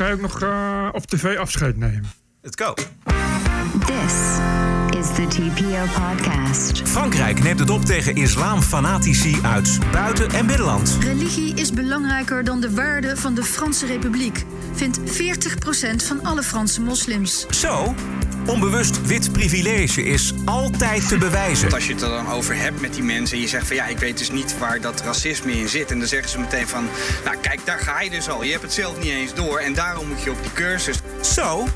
ga je ook nog uh, op tv afscheid nemen. Let's go. This is the TPO podcast. Frankrijk neemt het op tegen islamfanatici uit buiten- en binnenland. Religie is belangrijker dan de waarde van de Franse Republiek, vindt 40% van alle Franse moslims. Zo, onbewust wit privilege is altijd te bewijzen. Als je het er dan over hebt met die mensen en je zegt van ja, ik weet dus niet waar dat racisme in zit. En dan zeggen ze meteen van, nou kijk, daar ga je dus al. Je hebt het zelf niet eens door en daarom moet je op die cursus. Zo,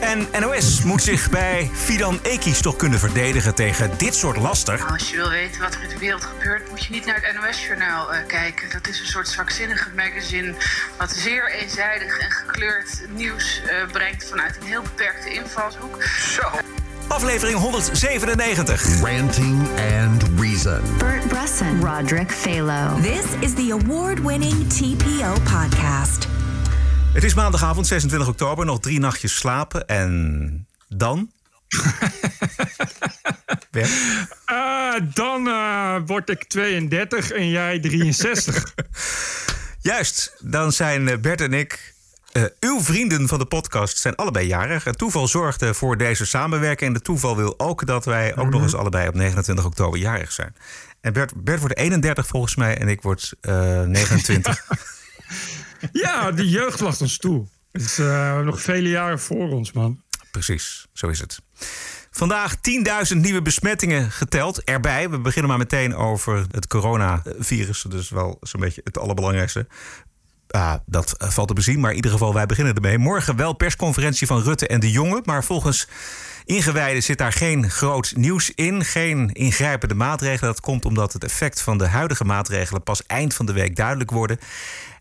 en NOS moet zich bij Fidan Ekis toch kunnen verdedigen tegen dit soort laster. Als je wil weten wat er in de wereld gebeurt, moet je niet naar het NOS-journaal uh, kijken. Dat is een soort zwakzinnige magazine wat zeer eenzijdig en gekleurd nieuws uh, brengt vanuit een heel beperkte invalshoek. Zo. Aflevering 197. Ranting and Reason. Bert Bresson. Roderick Phalo. This is the award-winning TPO podcast. Het is maandagavond 26 oktober, nog drie nachtjes slapen en dan? uh, dan uh, word ik 32 en jij 63. Juist, dan zijn Bert en ik, uh, uw vrienden van de podcast, zijn allebei jarig. Het toeval zorgde voor deze samenwerking en de toeval wil ook dat wij ook mm -hmm. nog eens allebei op 29 oktober jarig zijn. En Bert, Bert wordt 31 volgens mij en ik word 29. Ja, de jeugd lacht ons toe. Is uh, nog vele jaren voor ons, man. Precies, zo is het. Vandaag 10.000 nieuwe besmettingen geteld. Erbij, we beginnen maar meteen over het coronavirus. Is wel zo'n beetje het allerbelangrijkste. Ah, dat valt te bezien, maar in ieder geval, wij beginnen ermee. Morgen wel persconferentie van Rutte en de Jonge. Maar volgens ingewijden zit daar geen groot nieuws in. Geen ingrijpende maatregelen. Dat komt omdat het effect van de huidige maatregelen pas eind van de week duidelijk worden.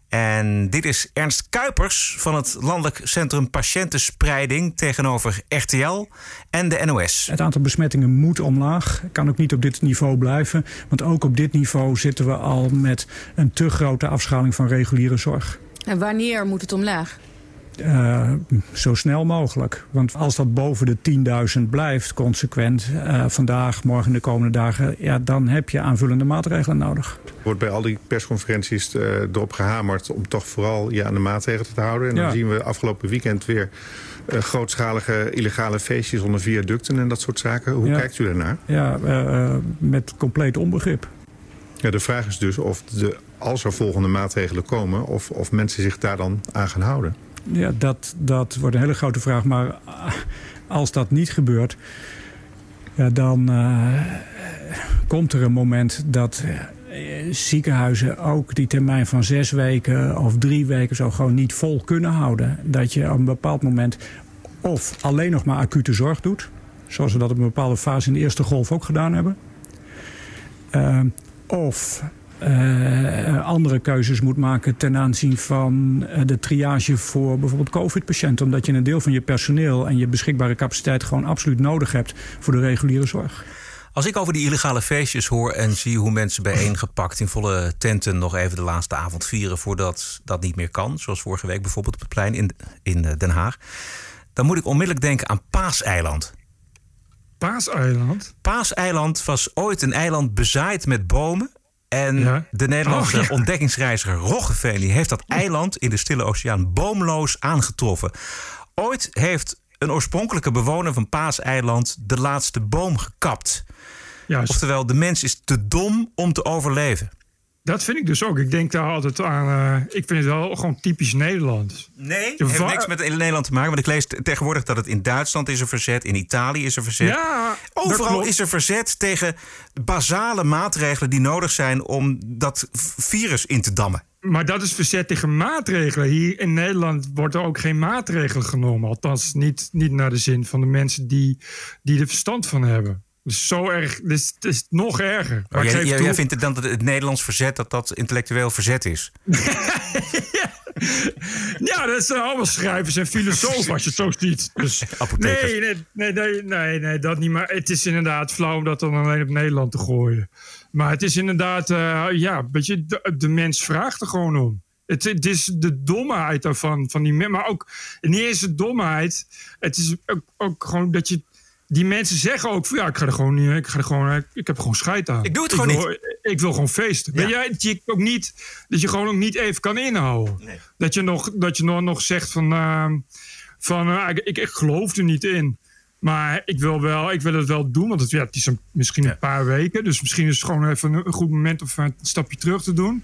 En dit is Ernst Kuipers van het Landelijk Centrum Patiëntenspreiding tegenover RTL en de NOS. Het aantal besmettingen moet omlaag. Kan ook niet op dit niveau blijven. Want ook op dit niveau zitten we al met een te grote afschaling van reguliere zorg. En wanneer moet het omlaag? Uh, zo snel mogelijk. Want als dat boven de 10.000 blijft, consequent, uh, vandaag, morgen, de komende dagen, ja, dan heb je aanvullende maatregelen nodig. Er wordt bij al die persconferenties uh, erop gehamerd om toch vooral je aan de maatregelen te houden. En dan Ja. zien we afgelopen weekend weer grootschalige illegale feestjes onder viaducten en dat soort zaken. Hoe Ja. kijkt u daarnaar? Ja, met compleet onbegrip. Ja, de vraag is dus of de, als er volgende maatregelen komen, of, of mensen zich daar dan aan gaan houden. Ja, dat, dat wordt een hele grote vraag. Maar als dat niet gebeurt, ja, dan uh, komt er een moment dat uh, ziekenhuizen ook die termijn van zes weken of drie weken zo gewoon niet vol kunnen houden. Dat je op een bepaald moment of alleen nog maar acute zorg doet, zoals we dat op een bepaalde fase in de eerste golf ook gedaan hebben. Uh, of uh, andere keuzes moet maken ten aanzien van uh, de triage voor bijvoorbeeld COVID-patiënten. Omdat je een deel van je personeel en je beschikbare capaciteit gewoon absoluut nodig hebt voor de reguliere zorg. Als ik over die illegale feestjes hoor en zie hoe mensen bijeengepakt in volle tenten nog even de laatste avond vieren voordat dat niet meer kan, zoals vorige week bijvoorbeeld op het plein in, in Den Haag, dan moet ik onmiddellijk denken aan Paaseiland. Paaseiland? Paaseiland was ooit een eiland bezaaid met bomen. En ja. de Nederlandse oh, ja. ontdekkingsreiziger Roggeveen die heeft dat eiland in de Stille Oceaan boomloos aangetroffen. Ooit heeft een oorspronkelijke bewoner van Paaseiland de laatste boom gekapt. Juist. Oftewel, de mens is te dom om te overleven. Dat vind ik dus ook. Ik denk daar altijd aan. Uh, ik vind het wel gewoon typisch Nederlands. Nee, het heeft niks met Nederland te maken. Want ik lees tegenwoordig dat het in Duitsland is er verzet, in Italië is er verzet. Ja, Overal is er verzet tegen basale maatregelen die nodig zijn om dat virus in te dammen. Maar dat is verzet tegen maatregelen. Hier in Nederland wordt er ook geen maatregelen genomen. Althans, niet, niet naar de zin van de mensen die, die er verstand van hebben. Dus zo erg, dus het is nog erger. Maar jij, jij, jij vindt het dan dat het Nederlands verzet dat dat intellectueel verzet is? ja, dat zijn allemaal schrijvers en filosofen als je het zo ziet. Dus, nee, nee, nee, nee, nee, nee, dat niet. Maar het is inderdaad flauw om dat dan alleen op Nederland te gooien. Maar het is inderdaad, uh, ja, weet je, de, de mens vraagt er gewoon om. Het, het, is de domheid daarvan, van die. Maar ook niet eens de domheid. Het is ook, ook gewoon dat je die mensen zeggen ook van ja, ik ga er gewoon niet, ik ga er gewoon, ik heb gewoon scheid aan. Ik doe het gewoon ik niet. Ik wil gewoon feesten. Ja. Weet jij, dat je, ook niet, dat je gewoon ook niet even kan inhouden. Dat je nog, dat je nog, nog zegt van, ehm, van eh, ik, ik, ik geloof er niet in. Maar ik wil, wel, ik wil het wel doen, want het, ja, het is een, misschien een paar weken. Dus misschien is het gewoon even een, een goed moment om een stapje terug te doen.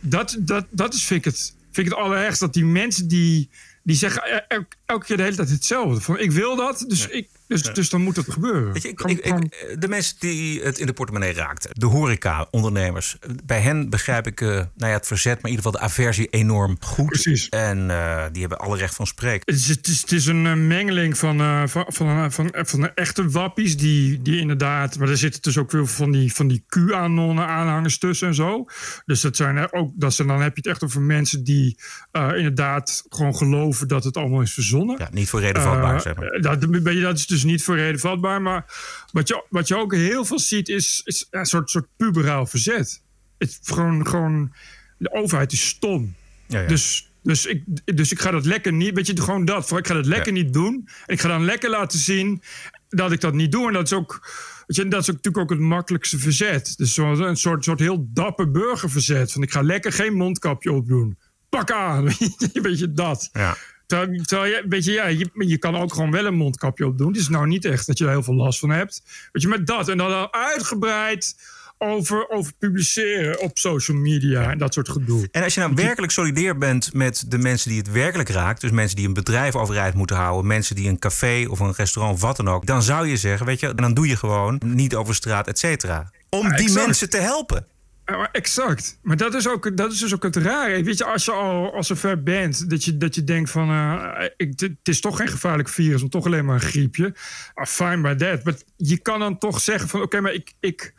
Dat, dat, dat is, vind ik het, vind ik het allerergst. Dat die mensen die, die zeggen el- elke keer de hele tijd hetzelfde. Van ik wil dat, dus, ik, dus, dus dan moet het gebeuren. Weet je, ik, ik, ik- de mensen die het in de portemonnee raakten, de horeca-ondernemers, bij hen begrijp ik eh, nou ja, het verzet, maar in ieder geval de aversie enorm goed. Precies. En eh, die hebben alle recht van spreken. Het is, het is, het is een eh, mengeling van, eh, van, van, van, van de echte wappies. Die, die inderdaad. Maar er zitten dus ook veel van die, van die QAnon-aanhangers tussen en zo. Dus dat zijn er ook. Dat zijn, dan heb je het echt over mensen die eh, inderdaad gewoon geloven dat het allemaal is verzonnen. Ja, niet voor reden vatbaar, zeg maar. Dat, ben je- dat is dus niet voor reden vatbaar. Maar wat je, wat je ook heel veel ziet, is, is een soort, soort puberaal verzet. Het, gewoon, gewoon, de overheid is stom. Ja, ja. Dus, dus, ik, dus ik ga dat lekker niet. Weet je, gewoon dat. Ik ga dat lekker niet doen. En ik ga dan lekker laten zien dat ik dat niet doe. En dat is ook. Weet je, dat is ook, natuurlijk ook het makkelijkste verzet. Dus een soort, soort heel dapper burgerverzet. Van ik ga lekker geen mondkapje opdoen. Pak aan. Weet je dat. Ja. Terwijl, terwijl je, weet je, ja, je, je kan ook gewoon wel een mondkapje opdoen. Het is nou niet echt dat je er heel veel last van hebt. Weet je, met dat. En dan al uitgebreid over, over publiceren op social media en dat soort gedoe. En als je nou werkelijk solidair bent met de mensen die het werkelijk raakt, dus mensen die een bedrijf overeind moeten houden, mensen die een café of een restaurant of wat dan ook, dan zou je zeggen, weet je, dan doe je gewoon niet over straat, et cetera. Om Ja, die mensen te helpen. Ja, exact. Maar dat is, ook, dat is dus ook het rare. Weet je, als je al als zover bent, dat je, dat je denkt van... eh, ik, het is toch geen gevaarlijk virus, maar toch alleen maar een griepje. Ah, fine by that. Maar je kan dan toch zeggen van... Oké, maar ik, ik,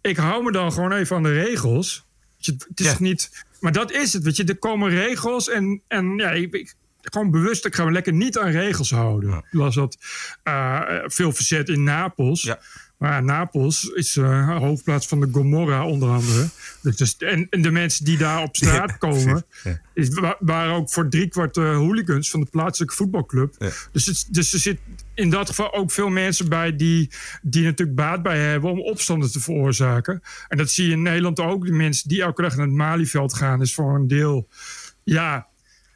ik hou me dan gewoon even aan de regels. Je, het is Ja. niet... Maar dat is het, weet je. Er komen regels en, en ja, ik, ik- gewoon bewust, ik ga me lekker niet aan regels houden. Las dat eh, veel verzet in Napels. Ja. Maar Napels is eh, hoofdplaats van de Gomorra onder andere. Dus, dus- en, en de mensen die daar op straat Ja, komen... ja. Is, wa- waren ook voor driekwart eh hooligans van de plaatselijke voetbalclub. Ja. Dus, het, dus er zit in dat geval ook veel mensen bij... die, die natuurlijk baat bij hebben om opstanden te veroorzaken. En dat zie je in Nederland ook. De mensen die elke dag naar het Malieveld gaan... is voor een deel... ja,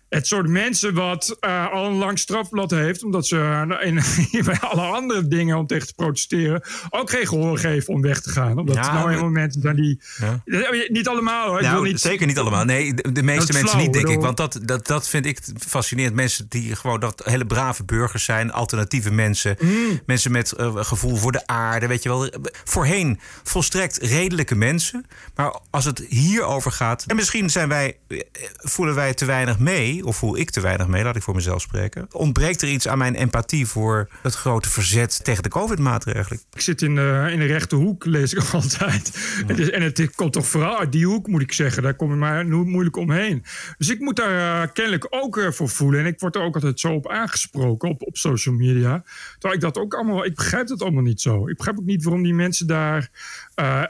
het soort mensen wat eh, al een lang strafblad heeft, omdat ze eh, in, bij alle andere dingen om tegen te protesteren ook geen gehoor geven om weg te gaan. Omdat Ja, nou eenmaal mensen zijn die. Ja. Niet allemaal hoor. Ik wil Nou, niet, zeker niet allemaal. Nee, de, de meeste mensen flauw, niet, denk ik. Want dat, dat, dat vind ik fascinerend. Mensen die gewoon dat hele brave burgers zijn, alternatieve mensen. Mm. Mensen met eh, gevoel voor de aarde, weet je wel. Voorheen volstrekt redelijke mensen. Maar als het hierover gaat. En misschien zijn wij, eh, voelen wij te weinig mee. Of voel ik te weinig mee, laat ik voor mezelf spreken. Ontbreekt er iets aan mijn empathie voor het grote verzet tegen de COVID-maatregelen? Ik zit in de, in de rechte hoek, lees ik altijd. Het en het komt toch vooral uit die hoek, moet ik zeggen. Daar kom ik maar moeilijk omheen. Dus ik moet daar eh, kennelijk ook eh, voor voelen. En ik word er ook altijd zo op aangesproken op, op social media. Terwijl ik dat ook allemaal... Ik begrijp dat allemaal niet zo. Ik begrijp ook niet waarom die mensen daar...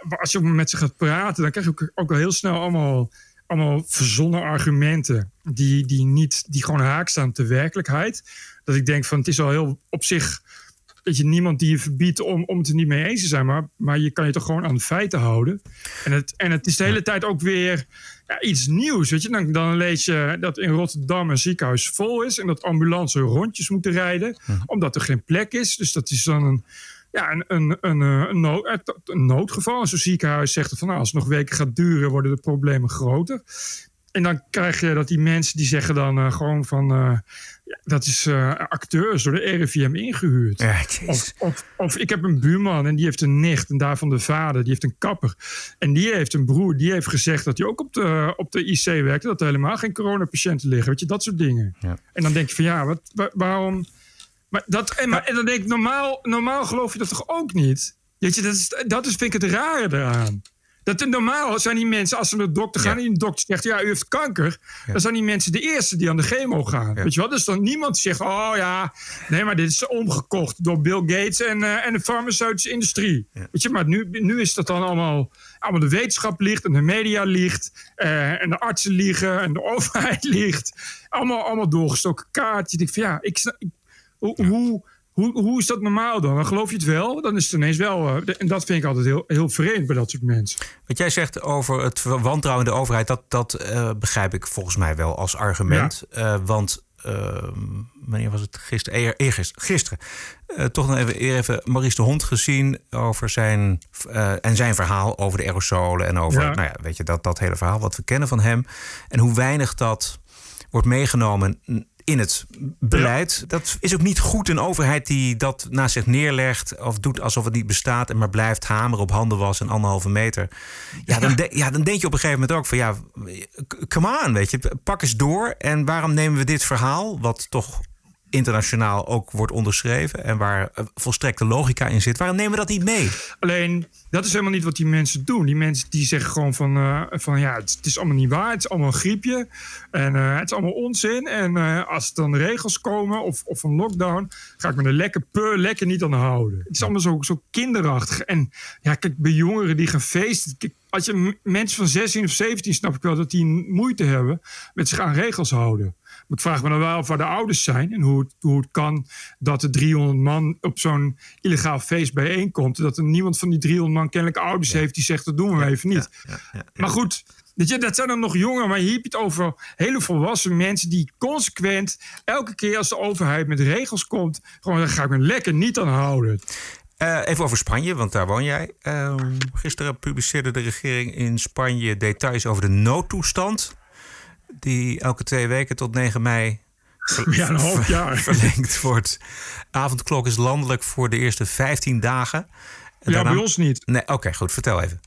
als je met ze gaat praten, dan krijg je ook, ook al heel snel allemaal... Allemaal verzonnen argumenten die, die, niet, die gewoon haak staan op de werkelijkheid. Dat ik denk van het is al heel op zich weet je, niemand die je verbiedt om, om het er niet mee eens te zijn. Maar, maar je kan je toch gewoon aan de feiten houden. En het, en het is de hele tijd ook weer ja, iets nieuws. Weet je? Dan, dan lees je dat in Rotterdam een ziekenhuis vol is. En dat ambulances rondjes moeten rijden. Omdat er geen plek is. Dus dat is dan een, ja, een, een, een, eh, een, nood, een noodgeval. En zo'n ziekenhuis zegt van nou, als het nog weken gaat duren, worden de problemen groter. En dan krijg je dat die mensen die zeggen dan eh, gewoon van... eh, dat is eh, acteurs door de RIVM ingehuurd. Ja. Of, of, of ik heb een buurman en die heeft een nicht en daarvan de vader, die heeft een kapper. En die heeft een broer, die heeft gezegd dat hij ook op de, op de IC werkte, dat er helemaal geen coronapatiënten liggen. Weet je, dat soort dingen. Ja. En dan denk je van ja, wat, wa- waarom. Maar dat, en, maar, en dan denk ik, normaal, normaal geloof je dat toch ook niet? Weet je, dat is, dat is vind ik het rare eraan. Dat normaal zijn die mensen, als ze naar de dokter gaan... Ja. en de dokter zegt, ja, u heeft kanker... dan zijn die mensen de eerste die aan de chemo gaan. Weet je wel? Dus dan niemand die zegt, oh ja... nee, maar dit is omgekocht door Bill Gates en, eh, en de farmaceutische industrie. Weet je, maar nu, nu is dat dan allemaal... allemaal de wetenschap ligt en de media ligt... eh, en de artsen liegen en de overheid ligt. Allemaal, allemaal doorgestoken kaart. Je denkt van, ja, ik, ik- hoe... hoe hoe, hoe is dat normaal dan? Dan geloof je het wel, dan is het ineens wel. eh, en dat vind ik altijd heel, heel vreemd bij dat soort mensen. Wat jij zegt over het wantrouwen in de overheid, dat, dat eh, begrijp ik volgens mij wel als argument. Eh, want uh, wanneer was het gisteren? Eer, eergisteren. Gisteren. Uh, toch nog even, even Maurice de Hond gezien over zijn uh, en zijn verhaal over de aerosolen en over, ja. nou ja, weet je, dat, dat hele verhaal wat we kennen van hem en hoe weinig dat wordt meegenomen in het beleid. Ja. Dat is ook niet goed. Een overheid die dat naast zich neerlegt of doet alsof het niet bestaat en maar blijft hameren op handen was en anderhalve meter. Ja, dan, de, ja, dan denk je op een gegeven moment ook van ja, come on, weet je, pak eens door. En waarom nemen we dit verhaal, wat toch internationaal ook wordt onderschreven en waar volstrekte logica in zit, waarom nemen we dat niet mee? Alleen, dat is helemaal niet wat die mensen doen. Die mensen die zeggen gewoon van, uh, van ja, het, het, is allemaal niet waar, het is allemaal een griepje en uh, het is allemaal onzin. En uh, als er dan regels komen of, of een lockdown, ga ik me er lekker pur lekker niet aan houden. Het is allemaal zo, zo kinderachtig. En ja, kijk, bij jongeren die gaan feesten, kijk, als je mensen van 16 of 17 snap ik wel dat die moeite hebben met zich aan regels houden. Ik vraag me dan wel of waar de ouders zijn en hoe het, hoe het kan dat er 300 man op zo'n illegaal feest bijeenkomt. Dat er niemand van die 300 man kennelijk ouders ja. heeft die zegt dat doen we ja, even niet. Ja, maar goed, je, dat zijn dan nog jongeren, maar hier heb je het over hele volwassen mensen die consequent elke keer als de overheid met regels komt, gewoon daar ga ik me lekker niet aan houden. Uh, even over Spanje, want daar woon jij. Uh, gisteren publiceerde de regering in Spanje details over de noodtoestand. Die elke twee weken tot 9 mei ja, een half jaar. verlengd wordt. Avondklok is landelijk voor de eerste 15 dagen. En ja, daarna... bij ons niet. Nee, Oké, okay, goed. Vertel even.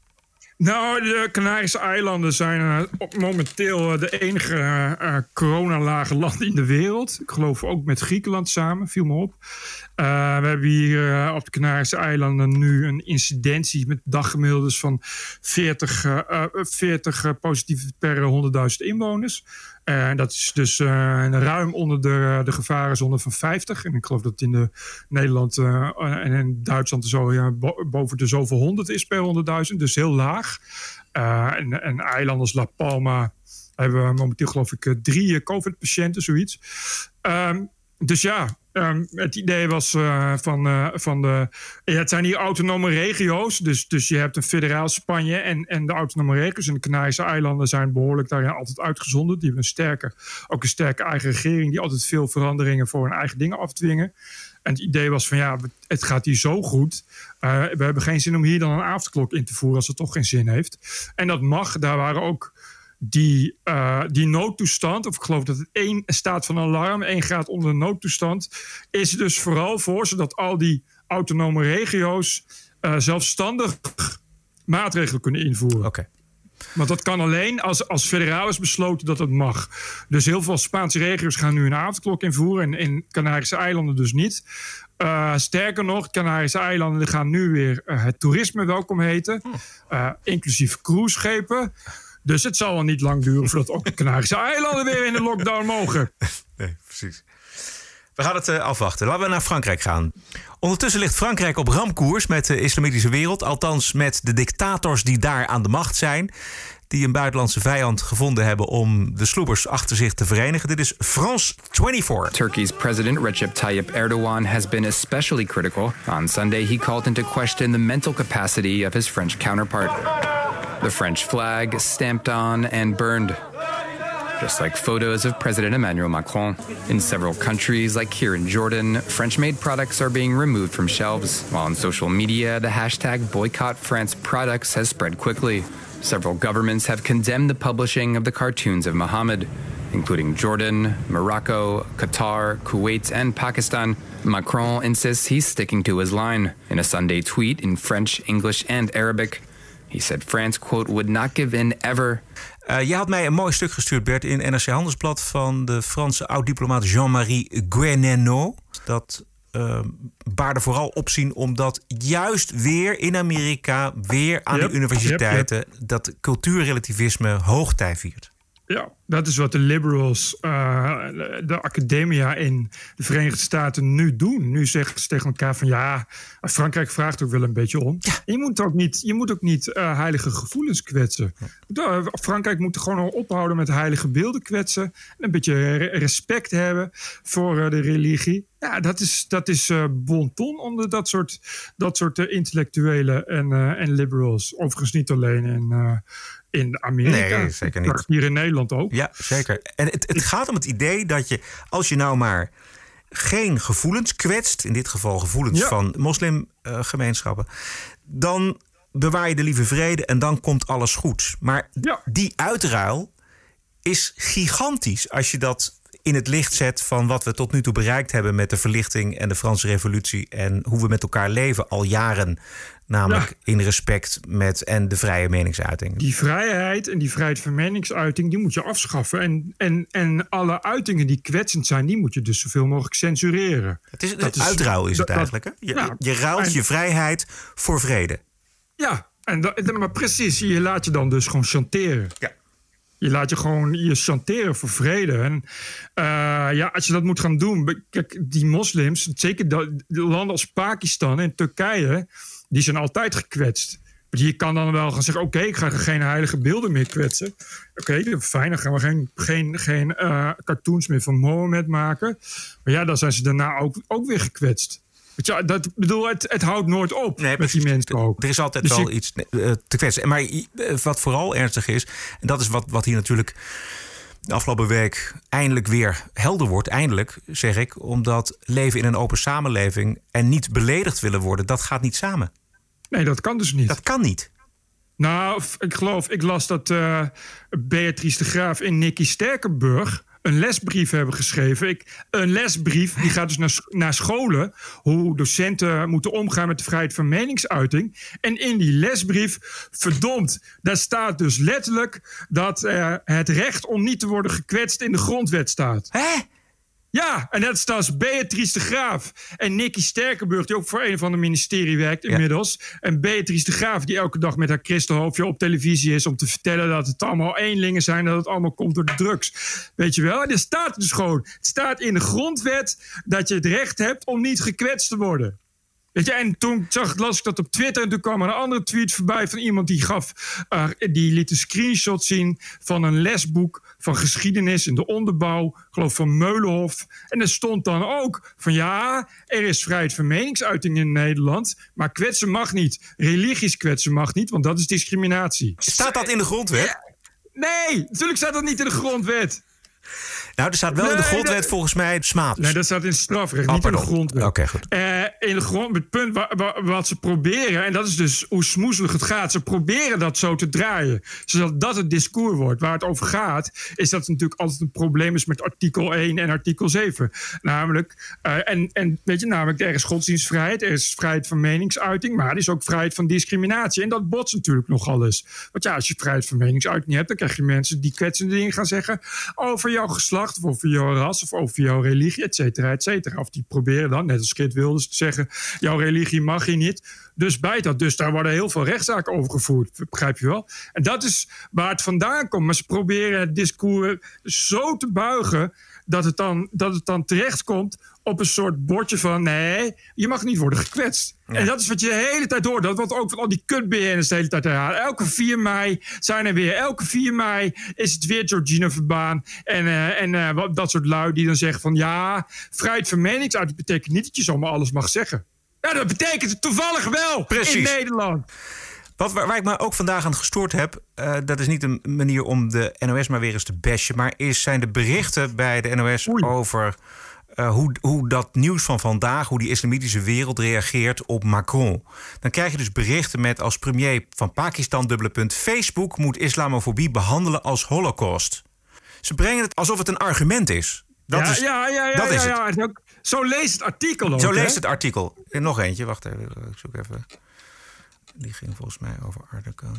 Nou, de Canarische eilanden zijn uh, momenteel de enige uh, coronalage land in de wereld. Ik geloof ook met Griekenland samen, viel me op. We hebben hier op de Canarische eilanden nu een incidentie met daggemiddeldes van 40, 40 positieve per 100.000 inwoners. En dat is dus ruim onder de, de gevarenzone van 50. En ik geloof dat in de Nederland en in Duitsland zo ja, boven de zoveel 100 is per 100.000. Dus heel laag. En, en eilanden als La Palma hebben we momenteel geloof ik drie COVID-patiënten, zoiets. Um, dus ja, um, het idee was uh, van, uh, van de... Ja, het zijn hier autonome regio's. Dus, dus je hebt een federaal Spanje en, en de autonome regio's. En de Canarische eilanden zijn behoorlijk daarin altijd uitgezonderd. Die hebben een sterke, ook een sterke eigen regering... die altijd veel veranderingen voor hun eigen dingen afdwingen. En het idee was van ja, het gaat hier zo goed. Uh, we hebben geen zin om hier dan een avondklok in te voeren als het toch geen zin heeft. En dat mag. Daar waren ook die, uh, die noodtoestand, of ik geloof dat het één staat van alarm, één gaat onder de noodtoestand, is dus vooral voor zodat al die autonome regio's uh, zelfstandig maatregelen kunnen invoeren. Oké. Okay. Want dat kan alleen als, als federaal is besloten dat het mag. Dus heel veel Spaanse regio's gaan nu een avondklok invoeren. En in Canarische eilanden dus niet. Uh, sterker nog, Canarische eilanden gaan nu weer uh, het toerisme welkom heten. Uh, inclusief cruiseschepen. Dus het zal wel niet lang duren voordat ook de Canarische eilanden weer in de lockdown mogen. Nee, precies. We gaan het uh, afwachten. Laten we naar Frankrijk gaan. Ondertussen ligt Frankrijk op ramkoers met de islamitische wereld. Althans met de dictators die daar aan de macht zijn. Die een buitenlandse vijand gevonden hebben om de achter zich te verenigen. Dit is France 24. Turkey's president Recep Tayyip Erdogan has been especially critical. On Sunday, he called into question the mental capacity of his French counterpart. The French flag stamped on and burned. Just like photos of President Emmanuel Macron. In several countries, like here in Jordan, French made products are being removed from shelves, while on social media, the hashtag boycott France products has spread quickly. Several governments have condemned the publishing of the cartoons of Muhammad, including Jordan, Morocco, Qatar, Kuwait, and Pakistan. Macron insists he's sticking to his line. In a Sunday tweet in French, English, and Arabic, he said France, quote, would not give in ever. Uh, je had mij een mooi stuk gestuurd, Bert, in NRC Handelsblad van de Franse oud-diplomaat Jean-Marie Guénenot. Dat uh, baarde vooral opzien omdat juist weer in Amerika, weer aan Yep, de universiteiten, yep, dat cultuurrelativisme hoogtij viert. Ja, dat is wat de liberals, uh, de academia in de Verenigde Staten nu doen. Nu zeggen ze tegen elkaar van ja, Frankrijk vraagt ook wel een beetje om. Je moet ook niet, je moet ook niet uh, heilige gevoelens kwetsen. Ja. Frankrijk moet gewoon ophouden met heilige beelden kwetsen. En een beetje respect hebben voor uh, de religie. Ja, dat is, dat is bon ton onder dat soort, dat soort intellectuelen en, en liberals. Overigens niet alleen in in Amerika. Nee, zeker niet. Hier in Nederland ook. Ja, zeker. En het, het gaat om het idee dat je, als je nou maar geen gevoelens kwetst, in dit geval gevoelens ja. van moslimgemeenschappen, uh, dan bewaar je de lieve vrede en dan komt alles goed. Maar ja. die uitruil is gigantisch als je dat in het licht zet van wat we tot nu toe bereikt hebben met de verlichting en de Franse Revolutie en hoe we met elkaar leven al jaren. Namelijk ja. in respect met en de vrije meningsuiting. Die vrijheid en die vrijheid van meningsuiting, die moet je afschaffen. En, en, en alle uitingen die kwetsend zijn, die moet je dus zoveel mogelijk censureren. Het is, dat uitruil is het dat, eigenlijk. Hè? Je, je ruilt en, je vrijheid voor vrede. Ja, en dat, maar precies, je laat je dan dus gewoon chanteren. Ja. Je laat je gewoon je chanteren voor vrede. En uh, ja, als je dat moet gaan doen. Kijk, die moslims, zeker de landen als Pakistan en Turkije, die zijn altijd gekwetst. Je kan dan wel gaan zeggen: Oké, okay, ik ga geen heilige beelden meer kwetsen. Oké, okay, fijn, dan gaan we geen, geen, geen uh, cartoons meer van Mohammed maken. Maar ja, dan zijn ze daarna ook, ook weer gekwetst. Weet je, dat bedoel, het, het houdt nooit op nee, met die mensen ook. Er is altijd dus wel iets uh, te kwetsen. Maar uh, wat vooral ernstig is, en dat is wat, wat hier natuurlijk de afgelopen week eindelijk weer helder wordt. Eindelijk, zeg ik, omdat leven in een open samenleving en niet beledigd willen worden, dat gaat niet samen. Nee, dat kan dus niet. Dat kan niet. Nou, ik geloof, ik las dat uh, Beatrice de Graaf en Nicky Sterkenburg een lesbrief hebben geschreven. Ik, een lesbrief die gaat dus naar, naar scholen. Hoe docenten moeten omgaan met de vrijheid van meningsuiting. En in die lesbrief, verdomd, daar staat dus letterlijk dat uh, het recht om niet te worden gekwetst in de grondwet staat. Hè? Ja, en dat is Beatrice de Graaf en Nicky Sterkenburg, die ook voor een van de ministerie werkt inmiddels. Ja. En Beatrice de Graaf, die elke dag met haar kristelhoofdje op televisie is om te vertellen dat het allemaal eenlingen zijn, dat het allemaal komt door de drugs. Weet je wel? En er staat dus gewoon, het staat in de grondwet dat je het recht hebt om niet gekwetst te worden. Weet je, en toen zag, las ik dat op Twitter en toen kwam er een andere tweet voorbij van iemand die gaf, uh, die liet een screenshot zien van een lesboek van geschiedenis in de onderbouw, ik geloof van Meulenhof. En er stond dan ook van ja, er is vrijheid van meningsuiting in Nederland, maar kwetsen mag niet. Religies kwetsen mag niet, want dat is discriminatie. Staat dat in de grondwet? Nee, natuurlijk staat dat niet in de grondwet. Nou, er staat wel nee, in de grondwet dat, volgens mij smaad. Nee, dat staat in strafrecht, oh, niet pardon. in de grondwet. Oké, okay, goed. Uh, in de grond, het punt wa, wa, wat ze proberen, en dat is dus hoe smoezelig het gaat. Ze proberen dat zo te draaien, zodat dat het discours wordt. Waar het over gaat, is dat het natuurlijk altijd een probleem is met artikel 1 en artikel 7. Namelijk, uh, en, en weet je, namelijk, er is godsdienstvrijheid, er is vrijheid van meningsuiting, maar er is ook vrijheid van discriminatie. En dat botst natuurlijk nogal eens. Want ja, als je vrijheid van meningsuiting hebt, dan krijg je mensen die kwetsende dingen gaan zeggen over jouw geslacht of over jouw ras of over jouw religie, et cetera, et cetera. Of die proberen dan, net als Kit Wilders, te zeggen... jouw religie mag je niet, dus bij dat. Dus daar worden heel veel rechtszaken over gevoerd, begrijp je wel? En dat is waar het vandaan komt. Maar ze proberen het discours zo te buigen... dat het dan, dat het dan terechtkomt op een soort bordje van... nee, je mag niet worden gekwetst. Ja. En dat is wat je de hele tijd hoort. Dat wordt ook van al die kut-BN'ers de hele tijd herhalen. Elke 4 mei zijn er weer. Elke 4 mei is het weer Georgina Verbaan. En, uh, en uh, dat soort lui die dan zeggen van... ja, vrijheid van meningsuiting betekent niet dat je zomaar alles mag zeggen. Ja, dat betekent het toevallig wel Precies. in Nederland. Wat, waar, waar, ik me ook vandaag aan gestoord heb... Uh, dat is niet een manier om de NOS maar weer eens te bashen... maar is, zijn de berichten bij de NOS Oei. over... Uh, hoe, hoe dat nieuws van vandaag, hoe die islamitische wereld reageert op Macron. Dan krijg je dus berichten met als premier van Pakistan dubbele punt... Facebook moet islamofobie behandelen als holocaust. Ze brengen het alsof het een argument is. Dat ja, is, ja, ja, ja, dat ja, is ja, het. Zo leest het artikel ook. Zo leest hè? het artikel. En nog eentje, wacht even, ik zoek even. Die ging volgens mij over Erdogan.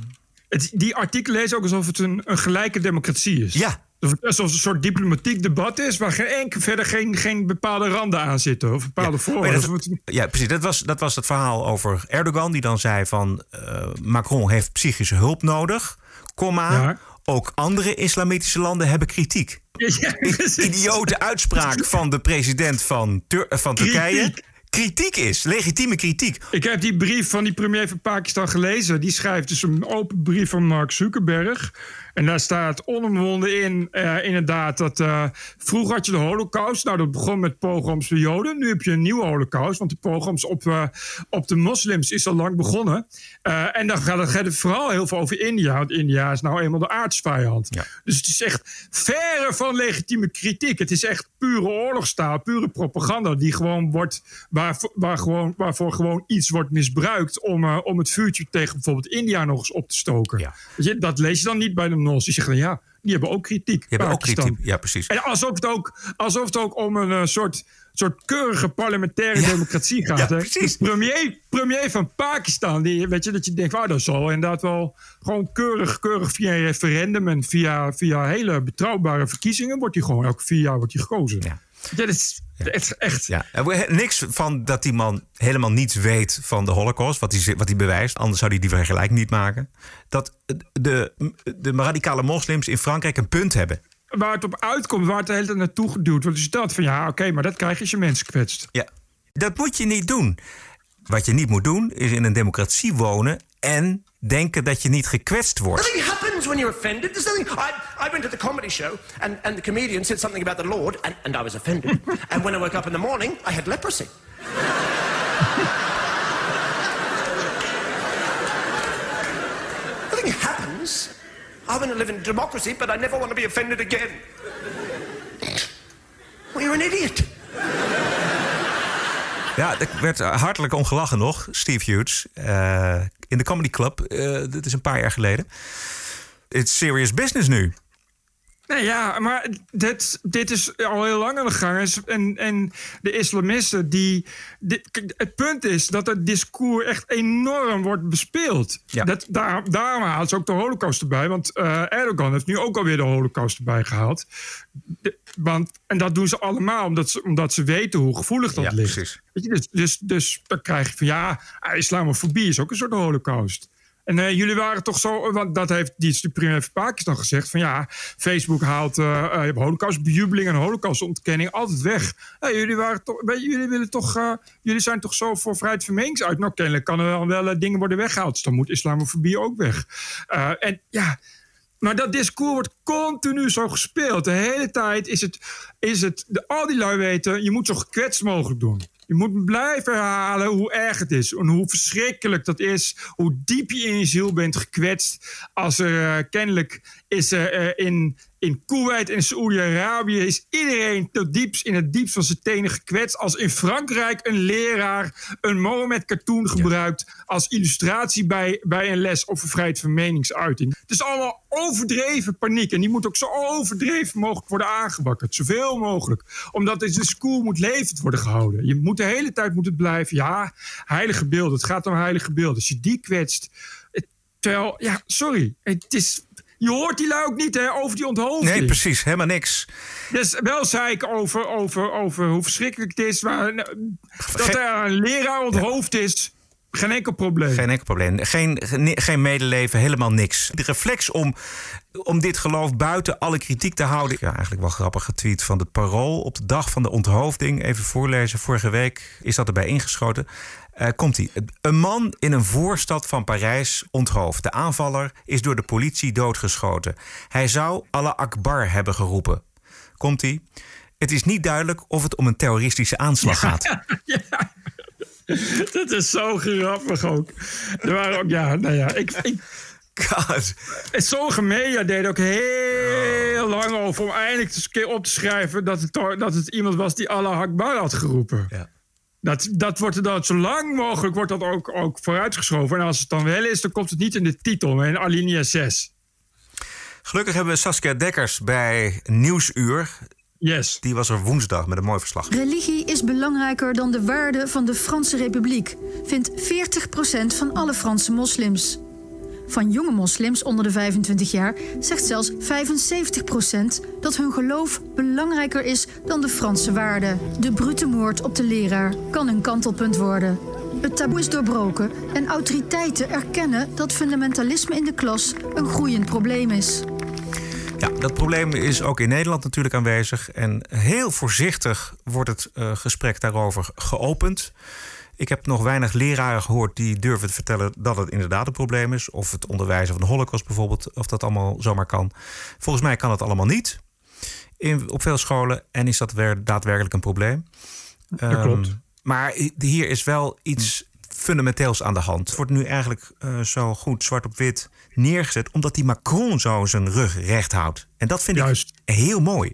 Het, die artikel leest ook alsof het een, een gelijke democratie is. Ja, Alsof het een soort diplomatiek debat is waar geen enkel verder geen, geen bepaalde randen aan zitten of bepaalde ja, voorwaarden. Ja, precies. Dat was, dat was het verhaal over Erdogan, die dan zei van uh, Macron heeft psychische hulp nodig, comma. Ja. ook andere islamitische landen hebben kritiek. Ja, Idiote uitspraak van de president van, Tur van Turkije. Kritiek is, legitieme kritiek. Ik heb die brief van die premier van Pakistan gelezen. Die schrijft dus een open brief van Mark Zuckerberg. En daar staat onomwonden in, uh, inderdaad, dat uh, vroeger had je de holocaust. Nou, dat begon met pogroms voor Joden. Nu heb je een nieuwe holocaust, want de pogroms op, uh, op de moslims is al lang begonnen. en dan gaat het, vooral heel veel over India, want India is nou eenmaal de aardsvijand. Ja. Dus het is echt verre van legitieme kritiek. Het is echt pure oorlogstaal, pure propaganda, die gewoon wordt, waar, waar gewoon, waarvoor gewoon iets wordt misbruikt om, om het vuurtje tegen bijvoorbeeld India nog eens op te stoken. Ja. Dat lees je dan niet bij de Die zeggen, ja, die hebben ook kritiek. Die hebben ook kritiek, ja precies. En alsof het ook, alsof het ook om een uh, soort, soort keurige parlementaire ja. democratie gaat. Ja, hè? precies. De premier, premier van Pakistan, die, weet je, dat je denkt, oh, dat zal inderdaad wel gewoon keurig, keurig via een referendum en via, via hele betrouwbare verkiezingen wordt hij gewoon elke vier jaar wordt hij gekozen. Ja. Dat is, echt, echt. Ja. Niks van dat die man helemaal niets weet van de Holocaust, wat hij, wat hij bewijst. Anders zou hij die vergelijking niet maken. Dat de, de radicale moslims in Frankrijk een punt hebben. Waar het op uitkomt, waar het de hele tijd naartoe geduwd wordt, is dat van ja, oké, okay, maar dat krijg je als je mensen kwetst. Ja, dat moet je niet doen. Wat je niet moet doen, is in een democratie wonen en denken dat je niet gekwetst wordt. Nothing happens when you're offended. There's nothing. I, I went to the comedy show and, and the comedian said something about the Lord and, and I was offended. and when I woke up in the morning, I had leprosy. nothing happens. I want to live in democracy, but I never want to be offended again. Well, you're an idiot. Ja, er werd hartelijk om gelachen nog. Steve Hughes uh, in de Comedy Club. Uh, dit is een paar jaar geleden. It's serious business nu. Nee, ja, maar dit, dit is al heel lang aan de gang. En, en de islamisten, die. Het punt is dat het discours echt enorm wordt bespeeld. Ja. Dat, daar, daarom haalt ze ook de Holocaust erbij. Want uh, Erdogan heeft nu ook alweer de Holocaust erbij gehaald. De, want, en dat doen ze allemaal omdat ze, omdat ze weten hoe gevoelig dat ja, ligt. Precies. Weet je, dus, dus, dus dan krijg je van ja, islamofobie is ook een soort Holocaust. En uh, jullie waren toch zo, want dat heeft die premier van Pakistan gezegd: van ja, Facebook haalt uh, uh, holocaustbejubbeling en holocaustontkenning altijd weg. Hey, jullie, waren toch, jullie, willen toch, jullie zijn toch zo voor vrijheid van meningsuiting? Nou, kennelijk kan er wel, wel dingen worden weggehaald. Dus dan moet islamofobie ook weg. en ja. Maar dat discours wordt continu zo gespeeld. De hele tijd is het, is het de, al die lui weten, je moet zo gekwetst mogelijk doen. Je moet blijven herhalen hoe erg het is. En hoe verschrikkelijk dat is. Hoe diep je in je ziel bent gekwetst. Als er uh, kennelijk is uh, in, in Kuwait en Saoedi-Arabië... is iedereen tot diepst in het diepst van zijn tenen gekwetst. Als in Frankrijk een leraar een Mohammed-cartoon gebruikt... als illustratie bij, bij een les over vrijheid van meningsuiting. Het is allemaal overdreven paniek. En die moet ook zo overdreven mogelijk worden aangewakkerd. Zoveel mogelijk. Omdat dit discours moet levend worden gehouden. Je moet de hele tijd moet het blijven. Ja, heilige beelden. Het gaat om heilige beelden. Als je die kwetst. Terwijl, ja, sorry. Het is, je hoort die lui ook niet hè, over die onthoofding. Nee, precies. Helemaal niks. Dus wel zei ik over, over, over hoe verschrikkelijk het is. Waar, dat er een leraar onthoofd is. Geen enkel probleem. Geen enkel probleem. Geen, geen medeleven, helemaal niks. De reflex om, om dit geloof buiten alle kritiek te houden. Ja, eigenlijk wel grappig getweet van het Parool. Op de dag van de onthoofding, even voorlezen. Vorige week is dat erbij ingeschoten. Uh, komt ie. Een man in een voorstad van Parijs onthoofd. De aanvaller is door de politie doodgeschoten. Hij zou Allah Akbar hebben geroepen. Komt ie. Het is niet duidelijk of het om een terroristische aanslag gaat. Ja, ja. Dat is zo grappig ook. Er waren ook, ja, nou ja, ik. ik God. Sommige media deden ook heel lang over om eindelijk eens een keer op te schrijven dat het, dat het iemand was die Allah Akbar had geroepen. Ja. Dat, dat wordt dan zo lang mogelijk wordt dat ook, ook vooruitgeschoven. En als het dan wel is, dan komt het niet in de titel, maar in alinea 6. Gelukkig hebben we Saskia Dekkers bij Nieuwsuur. Yes. Die was er woensdag met een mooi verslag. Religie is belangrijker dan de waarde van de Franse Republiek, vindt 40% van alle Franse moslims. Van jonge moslims onder de 25 jaar zegt zelfs 75% dat hun geloof belangrijker is dan de Franse waarden. De brute moord op de leraar kan een kantelpunt worden. Het taboe is doorbroken en autoriteiten erkennen dat fundamentalisme in de klas een groeiend probleem is. Ja, dat probleem is ook in Nederland natuurlijk aanwezig. En heel voorzichtig wordt het uh, gesprek daarover geopend. Ik heb nog weinig leraren gehoord die durven te vertellen dat het inderdaad een probleem is. Of het onderwijzen van de holocaust bijvoorbeeld, of dat allemaal zomaar kan. Volgens mij kan het allemaal niet in, op veel scholen. En is dat weer daadwerkelijk een probleem. Dat klopt. Um, maar hier is wel iets fundamenteels aan de hand. Het wordt nu eigenlijk uh, zo goed zwart op wit neergezet... omdat die Macron zo zijn rug recht houdt. En dat vind Juist. ik heel mooi.